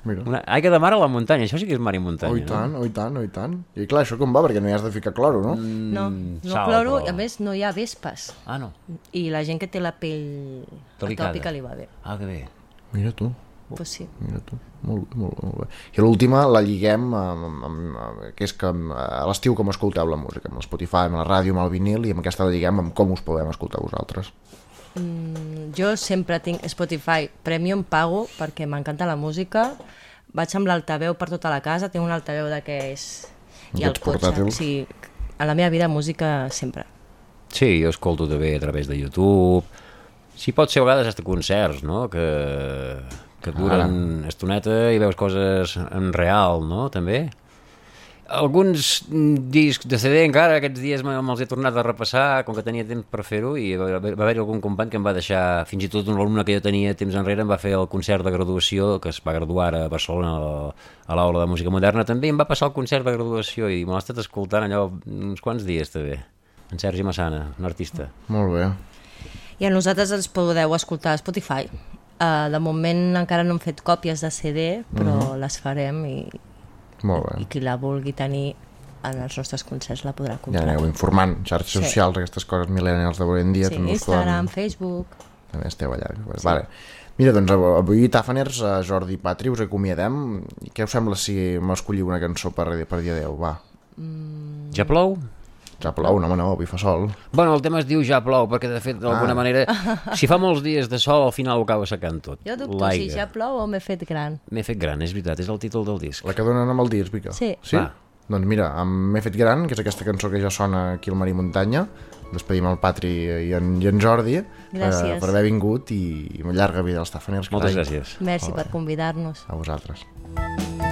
Mira. una aigua de mar a la muntanya, això sí que és mar i muntanya Oh, i tant, oh, i tant, oh, i tant. I clar, això com va? Perquè no hi has de ficar cloro, no? Mm, No, no sal, cloro, però- i a més no hi ha vespes. Ah, no? I la gent que té la pell Delicada. atòpica li va bé. ah, que bé Mira tu. Pues sí. Mira tu, molt molt molt bé. I l'última la lliguem amb, amb, amb, amb, que és que a l'estiu com escolteu la música, amb el Spotify, amb la ràdio, amb el vinil, i amb aquesta la lliguem amb com us podem escoltar vosaltres. Mm, jo sempre tinc Spotify Premium, pago perquè m'encanta la música. Vaig amb l'altaveu per tota la casa, tinc un altaveu d'aquells... I el D'aquests cotxe. portàtils. Sí, a la meva vida música sempre. Sí, jo escolto també a través de YouTube. Sí, pot ser a vegades hasta concerts, no? Que, que duren estoneta i veus coses en real, no? També. Alguns discs de CD encara aquests dies me- me'ls he tornat a repassar com que tenia temps per fer-ho i va, va haver-hi algun company que em va deixar fins i tot un alumne que jo tenia temps enrere em va fer el concert de graduació que es va graduar a Barcelona a- l'aula de música moderna també i em va passar el concert de graduació i me l'ha estat escoltant allò uns quants dies també en Sergi Massana, un artista Molt bé. I a nosaltres els podeu escoltar a Spotify. Uh, de moment encara no hem fet còpies de CD, però Mhm. les farem i, Molt bé. i qui la vulgui tenir en els nostres concerts la podrà Ja comprar. aneu informant, xarxes Sí. socials, aquestes coses millennials d'avui en dia. sí, Instagram, poden- Facebook... També esteu allà. Sí. Vale. Mira, doncs av- avui, Tafaners, eh, Jordi i Patri, us acomiadem. I què us sembla si m'escolliu una cançó per, per dia 10? Va. Ja plou? Ja plou, no, home, no, avui fa sol. Bueno, el tema es diu ja plou, perquè de fet, d'alguna Ah. manera, si fa molts dies de sol, al final ho acaba secant tot. Jo dubto si ja plou o m'he fet gran. M'he fet gran, és veritat, és el títol del disc. La que donen amb el disc, Mica? Sí. Sí? Va. Doncs mira, amb M'he fet gran, que és aquesta cançó que ja sona aquí al Mar i Muntanya, despedim el Patri i en, i en Jordi Gràcies. per haver vingut i, i llarga vida als Tafaners. Moltes gràcies. Merci Molt per convidar-nos. A vosaltres. Sóc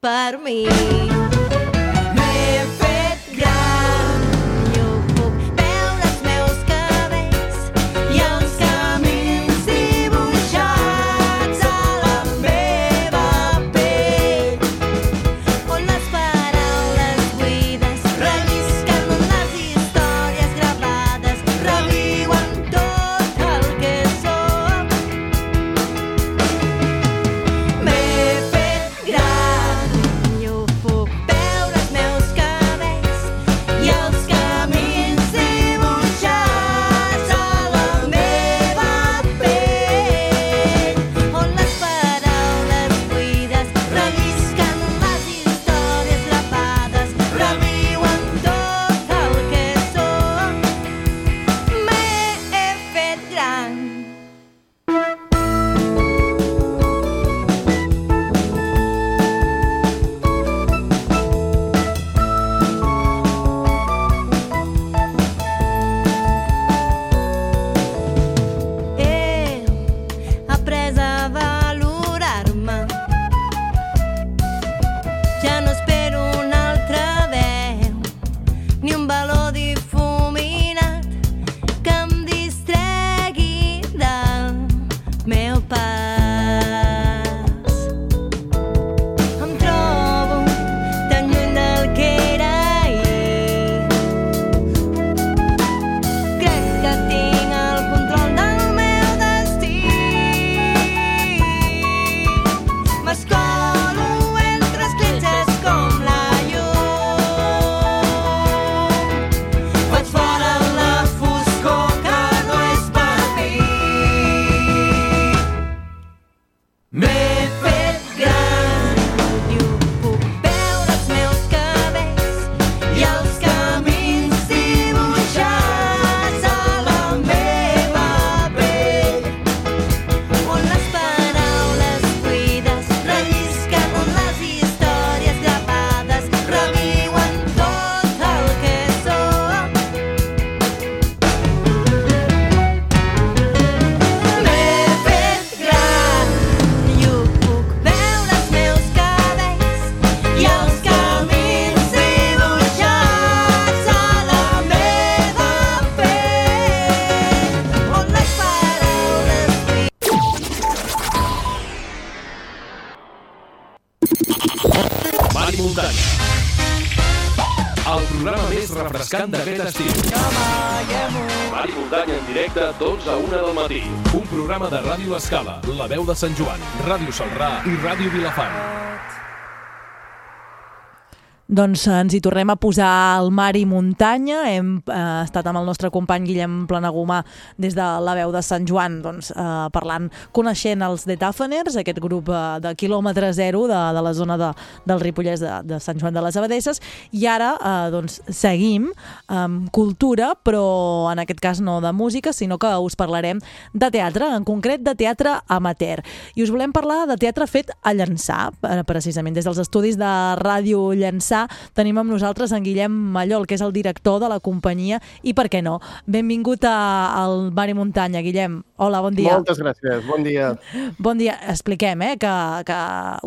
per mi refrescant d'aquest estiu. Mari Muntanya en directe, 12 a 1 del matí. Un programa de Ràdio Escala, La Veu de Sant Joan, Ràdio Salrà i Ràdio Vilafant. Doncs eh, ens hi tornem a posar al mar i muntanya. Hem eh, estat amb el nostre company Guillem Planagumà des de la veu de Sant Joan, doncs, eh, parlant, coneixent els The Tafeners, aquest grup eh, de quilòmetre zero de, de la zona de, del Ripollès de, de Sant Joan de les Abadesses. I ara eh, doncs, seguim amb cultura, però en aquest cas no de música, sinó que us parlarem de teatre, en concret de teatre amateur. I us volem parlar de teatre fet a Llançà, eh, precisament des dels estudis de Ràdio Llançà tenim amb nosaltres en Guillem Mallol, que és el director de la companyia, i per què no? Benvingut a, al Mar i Muntanya, Guillem. Hola, bon dia. Moltes gràcies, bon dia. Bon dia. Expliquem, eh, que, que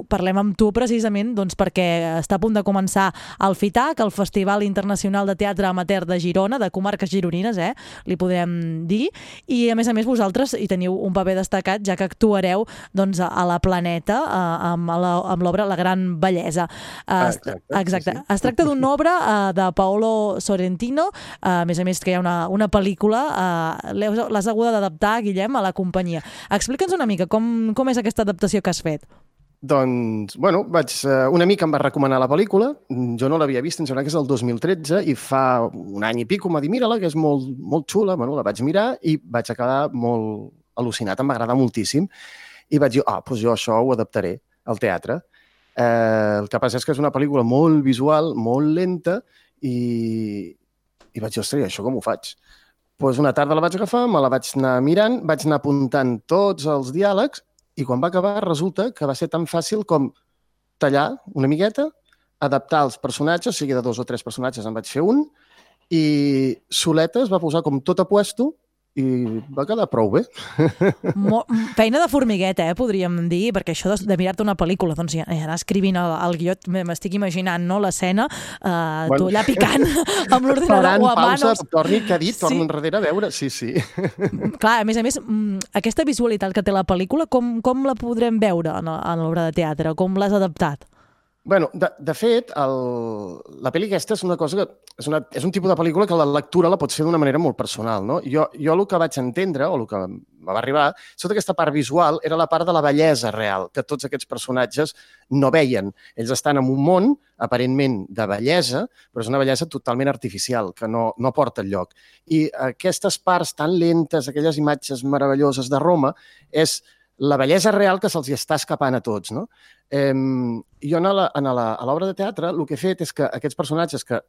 parlem amb tu precisament doncs, perquè està a punt de començar el FITAC, el Festival Internacional de Teatre Amateur de Girona, de comarques gironines, eh, li podem dir, i a més a més vosaltres hi teniu un paper destacat, ja que actuareu doncs, a la Planeta eh, amb la- amb l'obra La Gran Bellesa. Eh, Exacte, Exacte. Es tracta d'una obra uh, de Paolo Sorrentino, uh, a més a més que hi ha una, una pel·lícula, uh, l'has hagut d'adaptar, Guillem, a la companyia. Explica'ns una mica com, com és aquesta adaptació que has fet. Doncs, bueno, vaig, eh, un amic em va recomanar la pel·lícula, jo no l'havia vist, em sembla que és el 2013, i fa un any i pico em va dir, mira-la, que és molt, molt xula, bueno, la vaig mirar i vaig acabar molt al·lucinat, em va agradar moltíssim, i vaig dir, ah, doncs jo això ho adaptaré al teatre. Eh, el que passa és que és una pel·lícula molt visual, molt lenta, i, i vaig dir, ostres, això com ho faig? Doncs una tarda la vaig agafar, me la vaig anar mirant, vaig anar apuntant tots els diàlegs i quan va acabar resulta que va ser tan fàcil com tallar una miqueta, adaptar els personatges, o sigui, de dos o tres personatges en vaig fer un, i Soleta es va posar com tot a puesto i va quedar prou bé. Mo feina de formigueta, eh, podríem dir, perquè això de, de mirar-te una pel·lícula, doncs i anar escrivint el, el guió, m'estic imaginant, no?, l'escena, eh, bueno. tu allà picant amb l'ordinador o a pausa, manos. torni, què ha dit? Sí. Torna enrere a veure. Sí, sí. Clar, a més a més, mm, aquesta visualitat que té la pel·lícula, com, com la podrem veure en, en l'obra de teatre? Com l'has adaptat? Bueno, de, de fet, el, la pel·li aquesta és una cosa que... És, una, és un tipus de pel·lícula que la lectura la pots fer d'una manera molt personal, no? Jo, jo el que vaig entendre, o el que em va arribar, sota aquesta part visual, era la part de la bellesa real, que tots aquests personatges no veien. Ells estan en un món, aparentment, de bellesa, però és una bellesa totalment artificial, que no, no porta lloc. I aquestes parts tan lentes, aquelles imatges meravelloses de Roma, és la bellesa real que se'ls està escapant a tots. No? Eh, jo a l'obra de teatre el que he fet és que aquests personatges que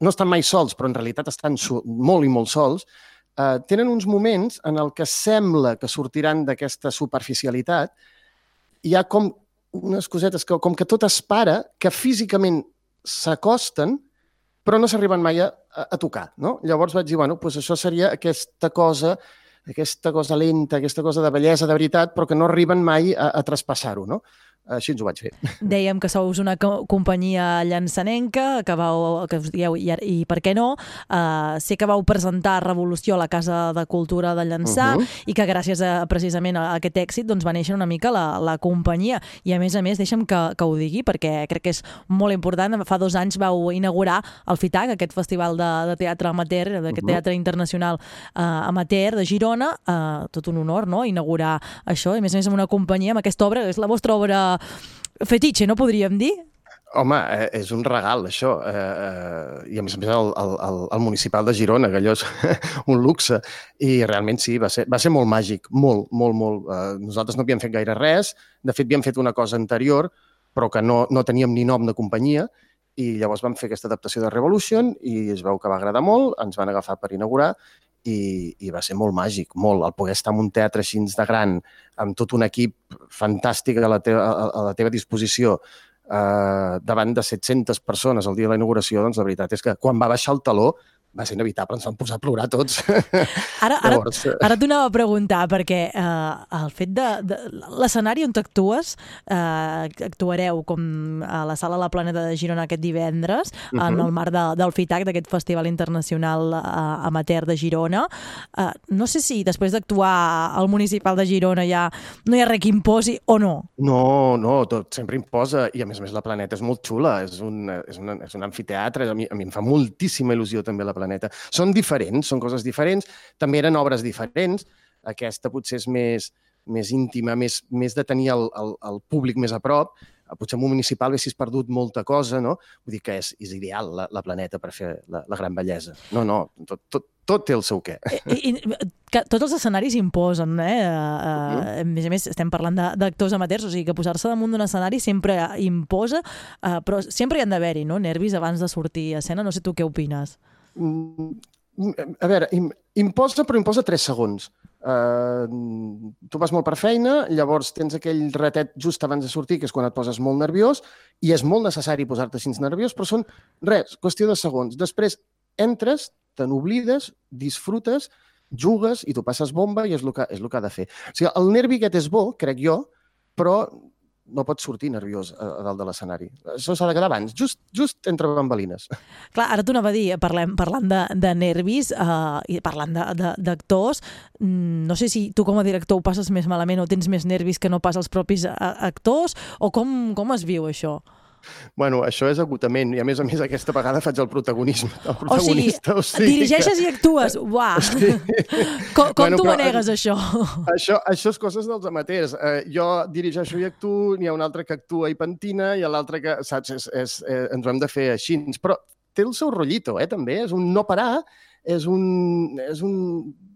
no estan mai sols, però en realitat estan molt i molt sols, eh, tenen uns moments en el que sembla que sortiran d'aquesta superficialitat hi ha com unes cosetes que com que tot es para, que físicament s'acosten, però no s'arriben mai a, a tocar. No? Llavors vaig dir, bueno, doncs això seria aquesta cosa aquesta cosa lenta, aquesta cosa de bellesa de veritat, però que no arriben mai a, a traspassar-ho, no? Així ens ho vaig fer. Dèiem que sous una co companyia llançanenca, que, vau, que us dieu, i, i per què no, uh, sé que vau presentar Revolució a la Casa de Cultura de Llançà Mhm. uh -huh. i que gràcies a, precisament a aquest èxit doncs, va néixer una mica la, la companyia. I a més a més, deixa'm que, que ho digui, perquè crec que és molt important. Fa dos anys vau inaugurar el FITAC, aquest festival de, de teatre amateur, d'aquest uh Mhm. -huh. teatre internacional uh, amateur de Girona. Uh, tot un honor, no?, inaugurar això, i a més a més amb una companyia, amb aquesta obra, és la vostra obra fetitxe, no podríem dir? Home, eh, és un regal, això. Eh, eh, I a més a més el, el, el, municipal de Girona, que allò és un luxe. I realment sí, va ser, va ser molt màgic, molt, molt, molt. Nosaltres no havíem fet gaire res. De fet, havíem fet una cosa anterior, però que no, no teníem ni nom de companyia. I llavors vam fer aquesta adaptació de Revolution i es veu que va agradar molt, ens van agafar per inaugurar i, i va ser molt màgic, molt. El poder estar en un teatre així de gran, amb tot un equip fantàstic a la teva, a, a la teva disposició, eh, davant de 700 persones el dia de la inauguració, doncs la veritat és que quan va baixar el taló va ser inevitable, ens vam posar a plorar tots. Ara, ara, Llavors, eh, ara t'ho anava a preguntar, perquè eh, el fet de... de L'escenari on t'actues, eh, actuareu com a la Sala La Planeta de Girona aquest divendres, uh -huh. en Mhm. el marc de, del FITAC, d'aquest Festival Internacional eh, Amateur de Girona. Eh, no sé si després d'actuar al Municipal de Girona ja no hi ha res que imposi o no. No, no, tot sempre imposa. I a més a més la Planeta és molt xula, és un, és un, és un amfiteatre, a mi, a mi em fa moltíssima il·lusió també la Planeta. Són diferents, són coses diferents, també eren obres diferents. Aquesta potser és més, més íntima, més, més de tenir el, el, el públic més a prop. Potser en un municipal haguessis perdut molta cosa, no? Vull dir que és, és ideal la, la Planeta per fer la, la gran bellesa. No, no, tot, tot, tot té el seu què. I, i, que tots els escenaris imposen, eh? Uh, uh, a més a més, estem parlant d'actors amateurs, o sigui que posar-se damunt d'un escenari sempre imposa, uh, però sempre hi han d'haver-hi, no?, nervis abans de sortir a escena. No sé tu què opines. Mm, a veure, im, imposa, però imposa 3 segons. Uh, tu vas molt per feina, llavors tens aquell ratet just abans de sortir, que és quan et poses molt nerviós, i és molt necessari posar-te així nerviós, però són, res, qüestió de segons. Després entres, te n'oblides, disfrutes, jugues i tu passes bomba i és el que, és el que ha de fer. O sigui, el nervi aquest és bo, crec jo, però no pots sortir nerviós a, a dalt de l'escenari. Això s'ha de quedar abans, just, just entre bambalines. Clar, ara t'ho anava a dir, parlem, parlant de, de nervis uh, i parlant d'actors, mm, no sé si tu com a director ho passes més malament o tens més nervis que no pas els propis uh, actors, o com, com es viu això? Bueno, això és agotament i a més a més aquesta vegada faig el protagonisme. El O sigui, protagonista, dirigeixes i actues, uah! Com, com Bueno, tu però- manegues això? Això, això és coses dels amateurs. Eh, jo dirigeixo i actuo, n'hi ha un altre que actua i pentina i l'altre que, saps, és, és, eh, ens ho hem de fer així. Però té el seu rotllito, eh, també. És un no parar, és un, és un,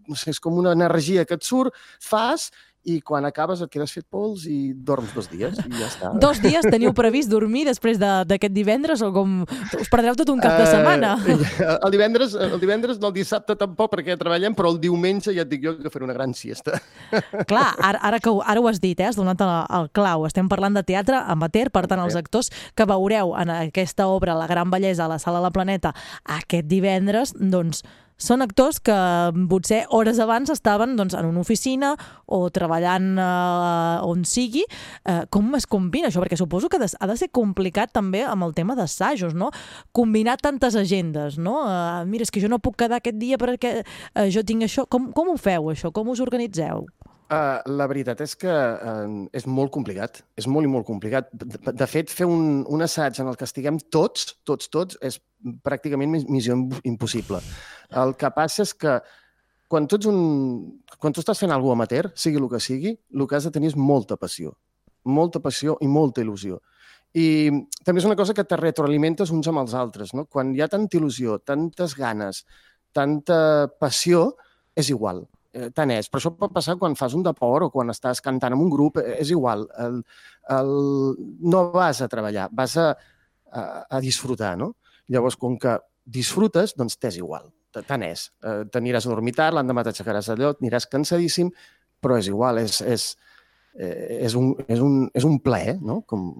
no sé, és com una energia que et surt, fas i quan acabes et quedes fet pols i dorms dos dies i ja està. Dos dies teniu previst dormir després de- d'aquest divendres o com us perdreu tot un cap de setmana? Eh, el divendres, el divendres, no el dissabte tampoc, perquè treballem, però el diumenge ja et dic jo que faré una gran siesta. Clar, ara, ara, que ho, ara ho has dit, eh? has donat el, el clau. Estem parlant de teatre amateur, per tant, els actors que veureu en aquesta obra La gran bellesa a la Sala La Planeta aquest divendres, doncs, són actors que potser hores abans estaven doncs, en una oficina o treballant eh, on sigui. Eh, com es combina això? Perquè suposo que ha de ser complicat també amb el tema d'assajos, no? Combinar tantes agendes, no? Eh, mira, és que jo no puc quedar aquest dia perquè eh, jo tinc això. Com, com ho feu, això? Com us organitzeu? Uh, la veritat és que uh, és molt complicat, és molt i molt complicat. De, de fet, fer un, un assaig en el que estiguem tots, tots, tots, és pràcticament mis- missió im- impossible. El que passa és que quan tu, ets un, quan tu estàs fent alguna amateur, sigui el que sigui, el que has de tenir és molta passió. Molta passió i molta il·lusió. I també és una cosa que te retroalimentes uns amb els altres. No? Quan hi ha tanta il·lusió, tantes ganes, tanta passió, és igual eh, tant és. Però això pot passar quan fas un deport o quan estàs cantant amb un grup, eh, és igual. El, el, no vas a treballar, vas a, a, a disfrutar, no? Llavors, com que disfrutes, doncs t'és igual. Tant és. Eh, T'aniràs a dormir tard, l'endemà t'aixecaràs allò, aniràs cansadíssim, però és igual, és, és, eh, és, un, és, un, és un plaer, no? Com,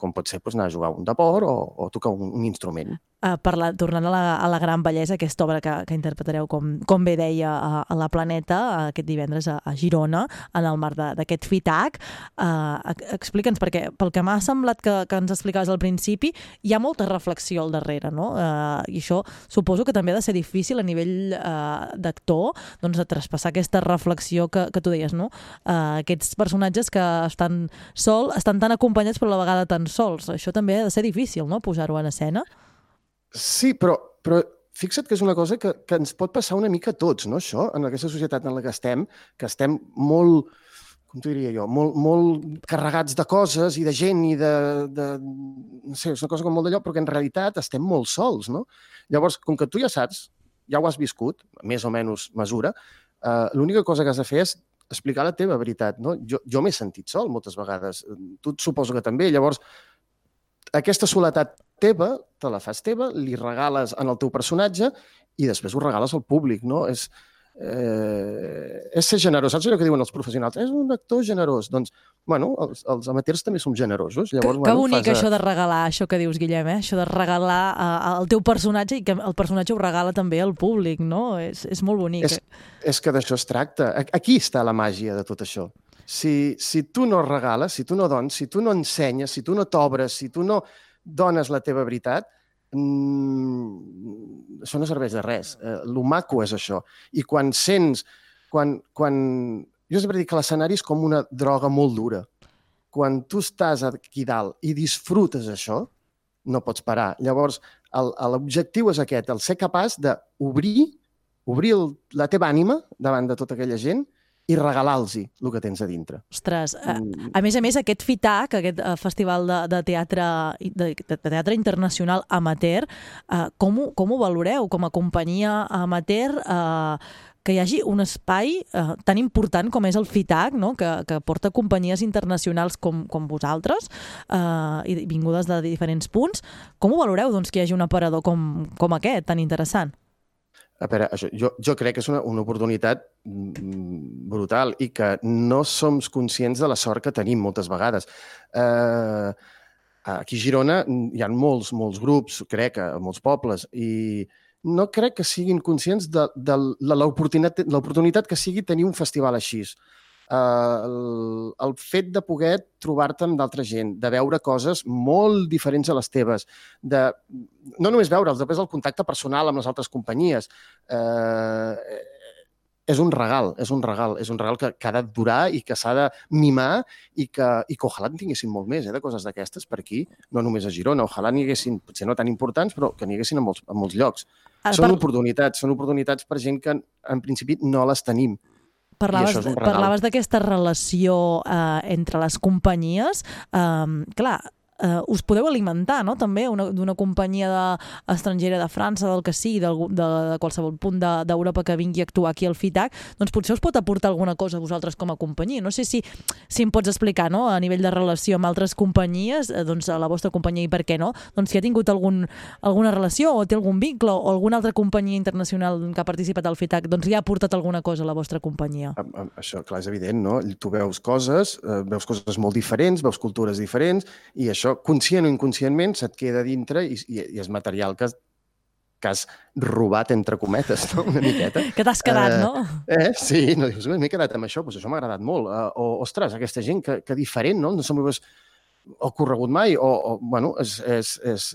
com pot ser doncs, anar a jugar un deport o, o tocar un, un instrument. Uh, parla, tornant a la, a la gran bellesa, aquesta obra que, que interpretareu, com, com bé deia, a, a la Planeta, aquest divendres a, a Girona, en el marc d'aquest FITAC. Uh, Explica'ns, perquè pel que m'ha semblat que, que ens explicaves al principi, hi ha molta reflexió al darrere, no? Uh, I això suposo que també ha de ser difícil a nivell uh, d'actor, doncs de traspassar aquesta reflexió que, que tu deies, no? Uh, aquests personatges que estan sol, estan tan acompanyats però a la vegada tan sols. Això també ha de ser difícil, no?, posar-ho en escena. Sí, però, però fixa't que és una cosa que, que ens pot passar una mica a tots, no, això, en aquesta societat en la que estem, que estem molt, com t'ho diria jo, molt, molt carregats de coses i de gent i de, de... No sé, és una cosa com molt d'allò, però que en realitat estem molt sols, no? Llavors, com que tu ja saps, ja ho has viscut, més o menys mesura, eh, l'única cosa que has de fer és explicar la teva veritat, no? Jo, jo m'he sentit sol moltes vegades, tu suposo que també, llavors aquesta soledat teva, te la fas teva, li regales en el teu personatge i després ho regales al públic, no? És, eh, és ser generós. Saps allò que diuen els professionals? És un actor generós. Doncs, bueno, els, els amateurs també som generosos. Llavors, Que bueno, bonic fas, això de regalar, això que dius, Guillem, eh? això de regalar uh, el teu personatge i que el personatge ho regala també al públic, no? És, és molt bonic. És, és que d'això es tracta. A- Aquí està la màgia de tot això. Si, si tu no regales, si tu no dones, si tu no ensenyes, si tu no t'obres, si tu no dones la teva veritat, mm, això no serveix de res. Eh, lo maco és això. I quan sents... Quan, quan... Jo sempre dic que l'escenari és com una droga molt dura. Quan tu estàs aquí dalt i disfrutes això, no pots parar. Llavors, l'objectiu és aquest, el ser capaç d'obrir obrir el, la teva ànima davant de tota aquella gent i regalar-los el que tens a dintre. Ostres, a, a més a més, aquest FITAC, aquest eh, festival de, de, teatre, de, de teatre internacional amateur, eh, com, ho, com ho valoreu com a companyia amateur eh, que hi hagi un espai eh, tan important com és el FITAC, no? que, que porta companyies internacionals com, com vosaltres eh, i vingudes de diferents punts. Com ho valoreu doncs, que hi hagi un aparador com, com aquest, tan interessant? Veure, això, jo, jo crec que és una, una oportunitat mm, brutal i que no som conscients de la sort que tenim moltes vegades. Eh, aquí a Girona hi ha molts, molts grups, crec, a molts pobles, i no crec que siguin conscients de, de l'oportunitat que sigui tenir un festival així. Uh, el, el fet de poder trobar-te amb d'altra gent, de veure coses molt diferents a les teves, de no només veure'ls, després el contacte personal amb les altres companyies. Eh, és un regal, és un regal, és un regal que, que ha de durar i que s'ha de mimar i que, i que ojalà en tinguéssim molt més, eh, de coses d'aquestes per aquí, no només a Girona, ojalà n'hi haguessin, potser no tan importants, però que n'hi haguessin a molts, a molts llocs. Ara, són per- oportunitats, són oportunitats per gent que en, en principi no les tenim. Parlaves, parlaves d'aquesta relació eh, entre les companyies. Eh, clar, eh, us podeu alimentar, no?, també una- d'una companyia de, estrangera de França, del que sigui, de, de, de qualsevol punt de- d'Europa que vingui a actuar aquí al FITAC, doncs potser us pot aportar alguna cosa a vosaltres com a companyia. No sé si, si em pots explicar, no?, a nivell de relació amb altres companyies, eh, doncs a la vostra companyia i per què no, doncs si ha tingut algun, alguna relació o té algun vincle o alguna altra companyia internacional que ha participat al FITAC, doncs li ha aportat alguna cosa a la vostra companyia. Això, clar, és evident, no? Tu veus coses, eh, veus coses molt diferents, veus cultures diferents, i això, conscient o inconscientment, se't queda dintre i, i, i és material que que has robat, entre cometes, no? una miqueta. Que t'has quedat, Eh, no? Eh? Sí, no, dius, m'he quedat amb això, doncs això m'ha agradat molt. Uh, o, ostres, aquesta gent que, que diferent, no? No se m'ho hagués ocorregut mai, o, o bueno, és, és, és,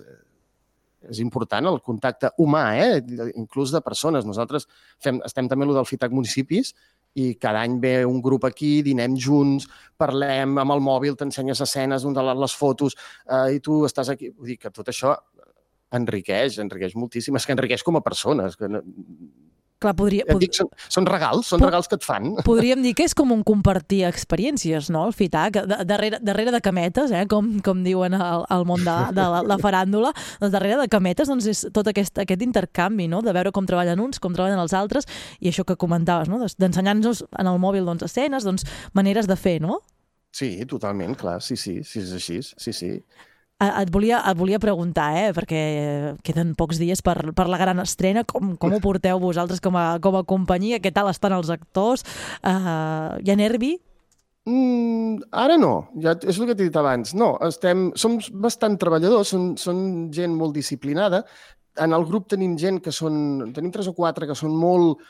és important el contacte humà, eh? inclús de persones. Nosaltres fem, estem també a lo del FITAC municipis i cada any ve un grup aquí, dinem junts, parlem amb el mòbil, t'ensenyes escenes, les les fotos, eh, i tu estàs aquí. Vull dir que tot això enriqueix, enriqueix moltíssim. És que enriqueix com a persones. Que no... Clar, podria, pod dic, són, són regals, són regals que et fan. podríem dir que és com un compartir experiències, no?, el FITAC, de, darrere, darrere de cametes, eh? com, com diuen al, al món de, de la, la faràndula, doncs darrere de cametes doncs és tot aquest, aquest intercanvi, no?, de veure com treballen uns, com treballen els altres, i això que comentaves, no?, d'ensenyar-nos en el mòbil doncs, escenes, doncs, maneres de fer, no? Sí, totalment, clar, sí, sí, sí, és així, sí, sí. Et volia, et volia preguntar, eh, perquè queden pocs dies per, per la gran estrena, com, com ho porteu vosaltres com a, com a companyia, què tal estan els actors, uh, hi ha nervi? Mm, ara no, ja és el que t'he dit abans. No, estem, som bastant treballadors, són, són gent molt disciplinada. En el grup tenim gent que són... Tenim tres o quatre que són molt,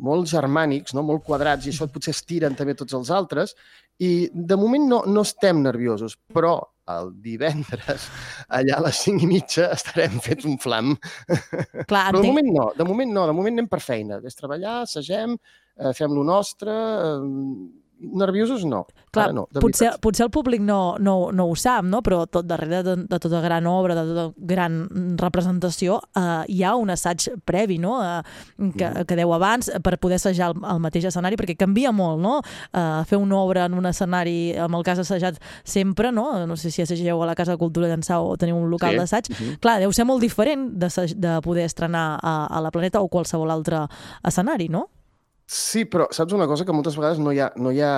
molt germànics, no? molt quadrats, i això potser estiren també tots els altres. I de moment no, no estem nerviosos, però el divendres, allà a les cinc i mitja, estarem fets un flam. Clar, Però de entenc- moment no, de moment no, de moment anem per feina. És treballar, assagem, eh, fem lo nostre... Eh, nerviosos no. Clar, Ara no, de potser, veritat. potser el públic no, no, no ho sap, no? però tot darrere de, de tota gran obra, de tota gran representació, eh, hi ha un assaig previ, no? eh, que, Mm-hmm. que deu abans, per poder assajar el, el mateix escenari, perquè canvia molt, no? Eh, fer una obra en un escenari amb el cas assajat sempre, no? No sé si assageu a la Casa de Cultura d'Ençà o teniu un local Sí. d'assaig. Mhm. Clar, deu ser molt diferent de, de poder estrenar a, a la Planeta o qualsevol altre escenari, no? Sí, però saps una cosa? Que moltes vegades no hi ha, no hi ha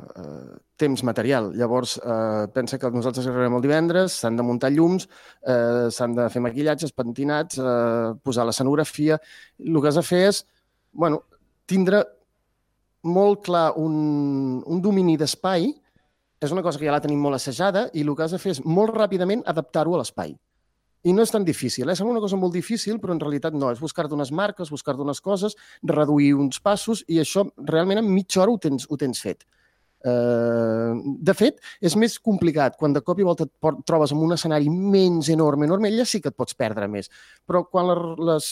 eh, temps material. Llavors, eh, pensa que nosaltres arribarem el divendres, s'han de muntar llums, eh, s'han de fer maquillatges, pentinats, eh, posar l'escenografia... El que has de fer és... Bueno, tindre molt clar un, un domini d'espai és una cosa que ja la tenim molt assajada i el que has de fer és molt ràpidament adaptar-ho a l'espai. I no és tan difícil, eh? sembla una cosa molt difícil, però en realitat no, és buscar-te unes marques, buscar-te unes coses, reduir uns passos i això realment en mitja hora ho tens, ho tens fet. Uh, de fet, és més complicat quan de cop i volta et trobes en un escenari menys enorme, enorme, allà sí que et pots perdre més. Però quan les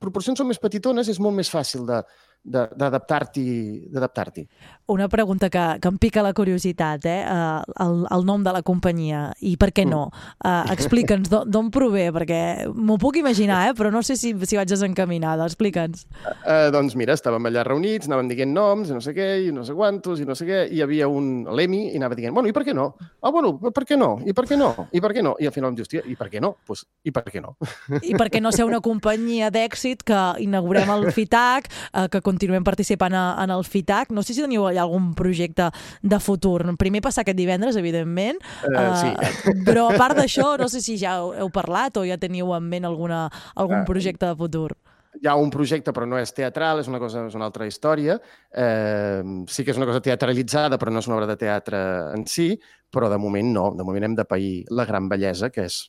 proporcions són més petitones és molt més fàcil de- d'adaptar-t'hi. Una pregunta que, que em pica la curiositat, eh? Uh, el, el nom de la companyia i per què no? Uh, Explica'ns d'on- prové, perquè m'ho puc imaginar, eh? però no sé si, si vaig desencaminada. Explica'ns. Uh, doncs mira, estàvem allà reunits, anàvem dient noms, i no sé què, i no sé quantos, i no sé què, i hi havia un, l'Emi, i anava dient, bueno, i per què no? Ah, bueno, per què no? I per què no? I per què no? I al final em diu, hòstia, i per què no? Pues, I per què no? I per què no ser una companyia d'èxit que inaugurem el FITAC, eh, que continuem participant a, en el FITAC. No sé si teniu allà algun projecte de futur. Primer passar aquest divendres, evidentment. Eh, sí. Però a part d'això, no sé si ja heu, parlat o ja teniu en ment alguna, algun Eh, projecte de futur. Hi ha un projecte, però no és teatral, és una cosa, és una altra història. Eh, sí que és una cosa teatralitzada, però no és una obra de teatre en si, però de moment no. De moment hem de pair la gran bellesa, que és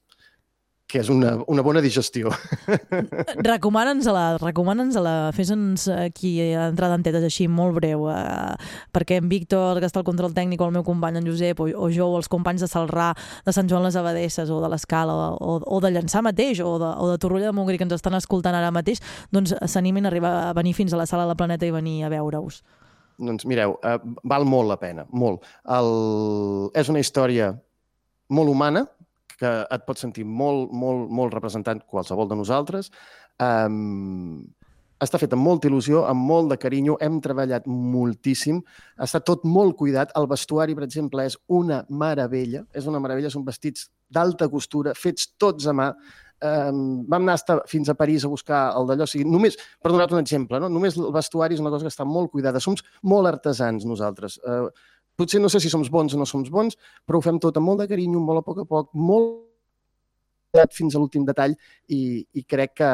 que és una, una bona digestió. Recomana'ns-la, recomana'ns-la, fes-nos aquí entrada en tetes així, molt breu, eh, perquè en Víctor, que està al control tècnic, o el meu company en Josep, o, o jo, o els companys de Salrà, de Sant Joan les Abadesses, o de l'Escala, o, o de Llançà mateix, o de, o de Torroella de Montgrí, que ens estan escoltant ara mateix, doncs s'animin a arribar a venir fins a la sala de la Planeta i venir a veure-us. Doncs mireu, eh, val molt la pena, molt. El... És una història molt humana, que et pot sentir molt, molt, molt representant qualsevol de nosaltres. Um, està fet amb molta il·lusió, amb molt de carinyo, hem treballat moltíssim, està tot molt cuidat. El vestuari, per exemple, és una meravella, és una meravella, són vestits d'alta costura, fets tots a mà, Um, vam anar hasta, fins a París a buscar el d'allò. O sigui, només, per donar-te un exemple, no? només el vestuari és una cosa que està molt cuidada. Som molt artesans nosaltres. Uh, potser no sé si som bons o no som bons, però ho fem tot amb molt de carinyo, molt a poc a poc, molt fins a l'últim detall i, i crec que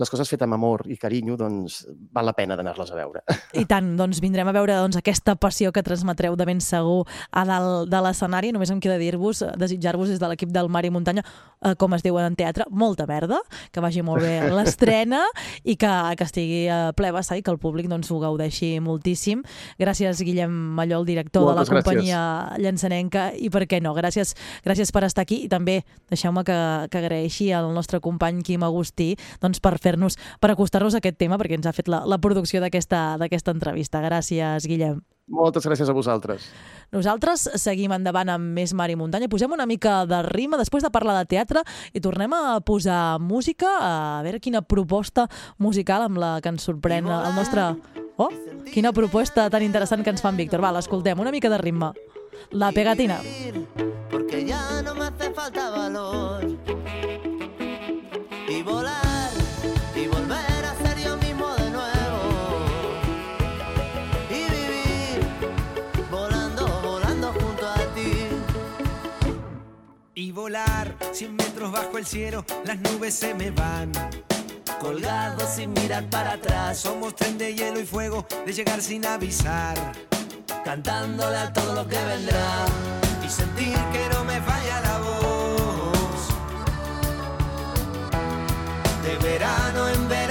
les coses fetes amb amor i carinyo, doncs val la pena d'anar-les a veure. I tant, doncs vindrem a veure doncs, aquesta passió que transmetreu de ben segur a dalt de l'escenari. Només em queda dir-vos, desitjar-vos des de l'equip del Mar i Muntanya, eh, com es diu en teatre, molta merda, que vagi molt bé l'estrena i que, que estigui a ple vessar i que el públic doncs, ho gaudeixi moltíssim. Gràcies, Guillem Mallol, director Moltes de la gràcies. companyia llançanenca, i per què no, gràcies, gràcies per estar aquí i també deixeu-me que, que agraeixi al nostre company Quim Agustí doncs, per fer-nos, per acostar-nos a aquest tema perquè ens ha fet la, la producció d'aquesta d'aquesta entrevista. Gràcies, Guillem. Moltes gràcies a vosaltres. Nosaltres seguim endavant amb més mar i muntanya. Posem una mica de rima després de parlar de teatre i tornem a posar música, a veure quina proposta musical amb la que ens sorprèn el nostre... Oh, quina proposta tan interessant que ens fan Víctor. Va, l'escoltem, una mica de ritme. La pegatina. porque ya no me hace falta valor. 100 metros bajo el cielo, las nubes se me van. Colgado sin mirar para atrás, Somos tren de hielo y fuego, de llegar sin avisar. cantándole a todo lo que vendrá. Y sentir que no me falla la voz. De verano en verano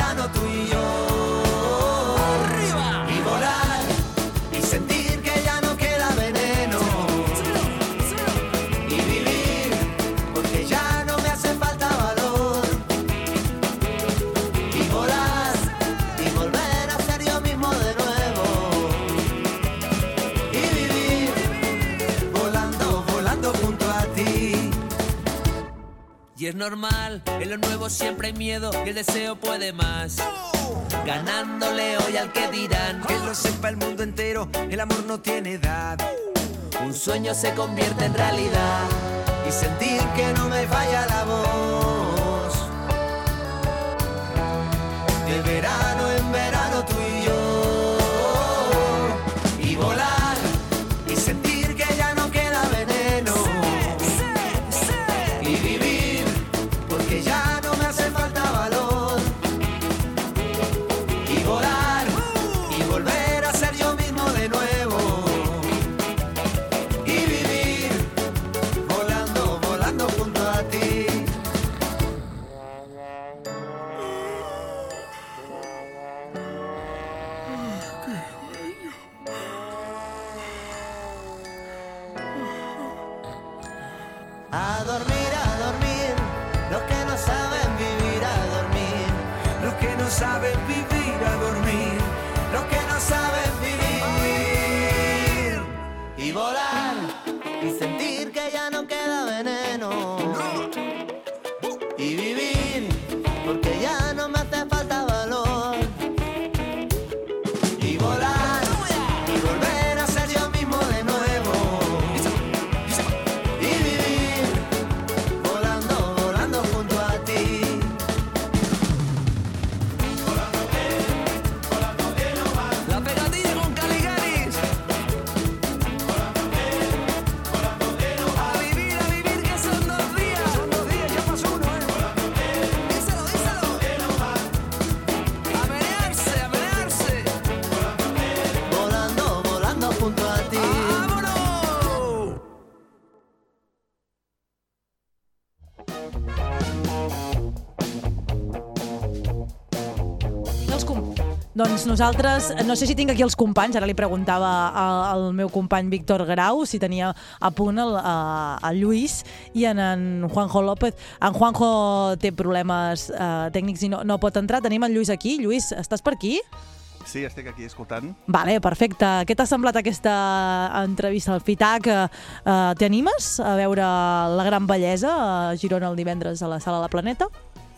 Y es normal, en lo nuevo siempre hay miedo y el deseo puede más. Ganándole hoy al que dirán. Que lo sepa el mundo entero, el amor no tiene edad. Un sueño se convierte en realidad. Y sentir que no me falla la voz. De Doncs nosaltres, no sé si tinc aquí els companys, ara li preguntava al, al meu company Víctor Grau si tenia a punt el, a, a Lluís i en, en Juanjo López. En Juanjo té problemes eh, tècnics i no, no pot entrar. Tenim en Lluís aquí. Lluís, estàs per aquí? Sí, estic aquí escoltant. Vale, perfecte. Què t'ha semblat aquesta entrevista al FITAC? Eh, T'animes a veure la gran bellesa a Girona el divendres a la Sala La Planeta?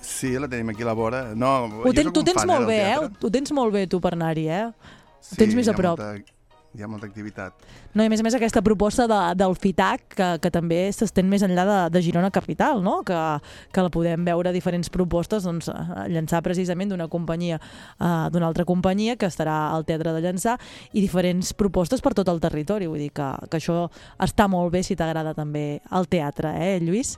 Sí, la tenim aquí a la vora. No, Ho ten, tu tens fan, molt del bé, eh? Ho tens molt bé tu per anar-hi, eh? Ho Sí, tens més a prop. Molta, hi ha molta activitat. No, i a més a més aquesta proposta de, del FITAC, que, que també s'estén més enllà de, de Girona Capital, no? que, que la podem veure diferents propostes, doncs, llançar precisament d'una companyia, uh, d'una altra companyia que estarà al Teatre de Llançà i diferents propostes per tot el territori. Vull dir que, que això està molt bé si t'agrada també el teatre, eh, Lluís?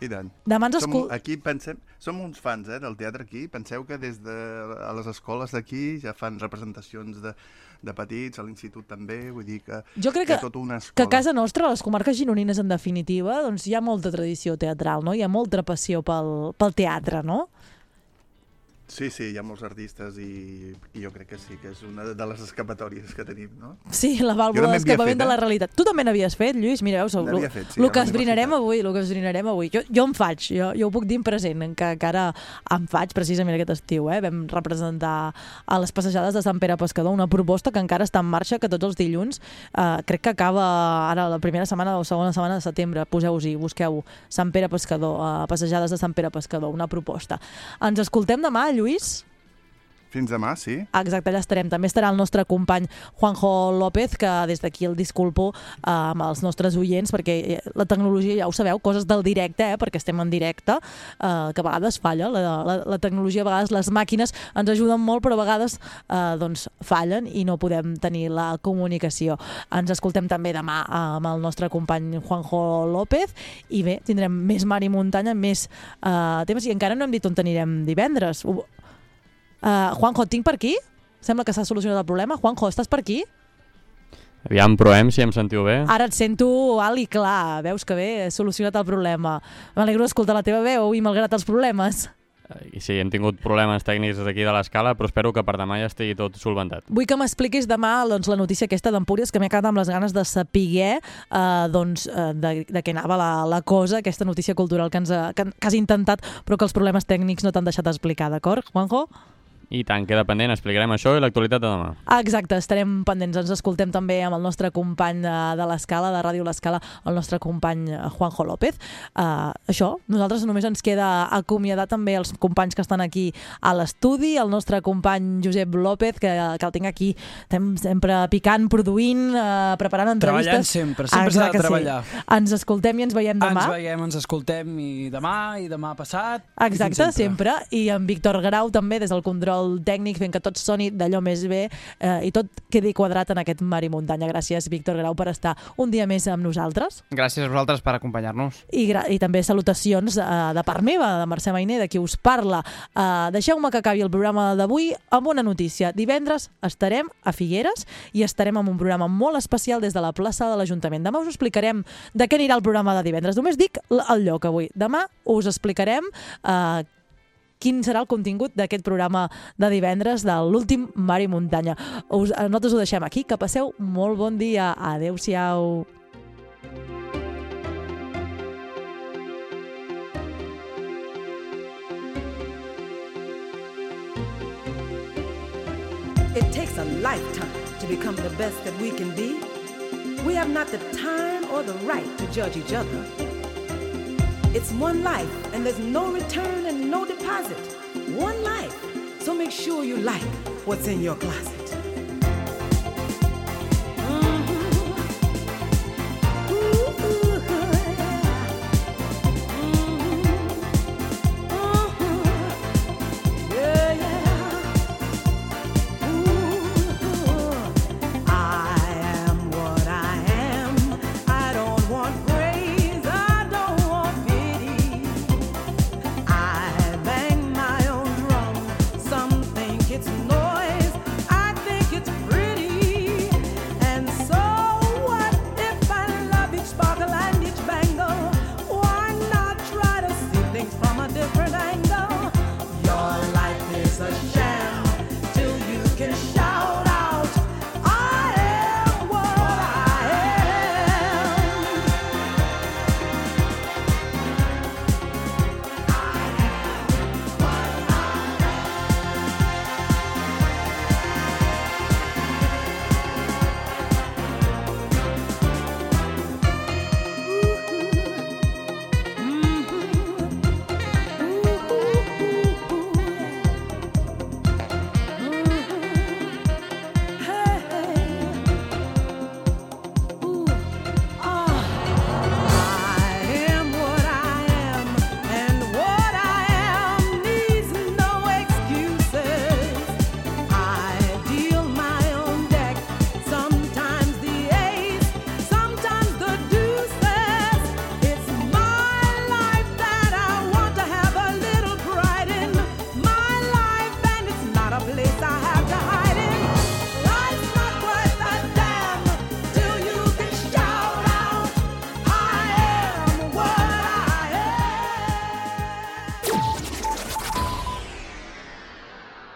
I tant. Demà ens som, escol- aquí pensem, som uns fans eh, del teatre aquí. Penseu que des de a les escoles d'aquí ja fan representacions de, de petits, a l'institut també, vull dir que Jo crec que, tota una que escola. a casa nostra, les comarques gironines en definitiva, doncs hi ha molta tradició teatral, no? Hi ha molta passió pel, pel teatre, no? Sí, sí, hi ha molts artistes i, i jo crec que sí, que és una de les escapatòries que tenim, no? Sí, la vàlvula d'escapament fet, de la eh? realitat. Tu també n'havies fet, Lluís? Mireu, el, N'havia fet, sí, el que esbrinarem avui, el que esbrinarem avui. Jo, jo en faig, jo, jo ho puc dir en present, que encara en faig precisament aquest estiu. Eh? Vam representar a les passejades de Sant Pere Pescador una proposta que encara està en marxa, que tots els dilluns, eh, crec que acaba ara la primera setmana o segona setmana de setembre. Poseu-hi, busqueu Sant Pere Pescador, eh, passejades de Sant Pere Pescador, una proposta. Ens escoltem demà, Lluís? Luis. Fins demà, sí. Exacte, allà estarem. També estarà el nostre company Juanjo López, que des d'aquí el disculpo eh, amb els nostres oients, perquè eh, la tecnologia, ja ho sabeu, coses del directe, eh, perquè estem en directe, eh, que a vegades falla. La, la, la tecnologia, a vegades les màquines ens ajuden molt, però a vegades eh, doncs, fallen i no podem tenir la comunicació. Ens escoltem també demà eh, amb el nostre company Juanjo López i bé, tindrem més mar i muntanya, més eh, temes i encara no hem dit on anirem divendres. Ho, Uh, Juanjo, tinc per aquí? Sembla que s'ha solucionat el problema. Juanjo, estàs per aquí? Aviam, provem si em sentiu bé. Ara et sento alt i clar. Veus que bé, he solucionat el problema. M'alegro d'escoltar la teva veu i malgrat els problemes. I sí, hem tingut problemes tècnics des d'aquí de l'escala, però espero que per demà ja estigui tot solventat. Vull que m'expliquis demà doncs, la notícia aquesta d'Empúries, que m'he quedat amb les ganes de saber eh, doncs, eh, de, de què anava la, la cosa, aquesta notícia cultural que, ens ha, que, que has intentat, però que els problemes tècnics no t'han deixat explicar, d'acord, Juanjo? I tant, queda pendent, explicarem això i l'actualitat de demà. Exacte, estarem pendents. Ens escoltem també amb el nostre company de, de l'Escala, de Ràdio L'Escala, el nostre company eh, Juanjo López. Uh, això, nosaltres només ens queda acomiadar també els companys que estan aquí a l'estudi, el nostre company Josep López, que, que el tinc aquí estem sempre picant, produint, uh, preparant entrevistes. Treballant sempre, sempre s'ha de treballar. Sí. Ens escoltem i ens veiem demà. Ens veiem, ens escoltem i demà i demà passat. i Exacte, fins sempre. I en Víctor Grau també des del control tècnic fent que tot soni d'allò més bé eh, i tot quedi quadrat en aquest mar i muntanya. Gràcies, Víctor Grau, per estar un dia més amb nosaltres. Gràcies a vosaltres per acompanyar-nos. I, i també salutacions eh, de part meva, de Mercè Mainer, de qui us parla. Eh, Deixeu-me que acabi el programa d'avui amb una notícia. Divendres estarem a Figueres i estarem amb un programa molt especial des de la plaça de l'Ajuntament. Demà us explicarem de què anirà el programa de divendres. Només dic el lloc avui. Demà us explicarem eh, quin serà el contingut d'aquest programa de divendres de l'últim Mar i Muntanya. Us, eh, nosaltres ho deixem aquí, que passeu molt bon dia. Adéu-siau. It takes a lifetime to become the best that we can be. We have not the time or the right to judge each other. It's one life, and there's no return and no deposit. One life. So make sure you like what's in your closet. Mm-hmm.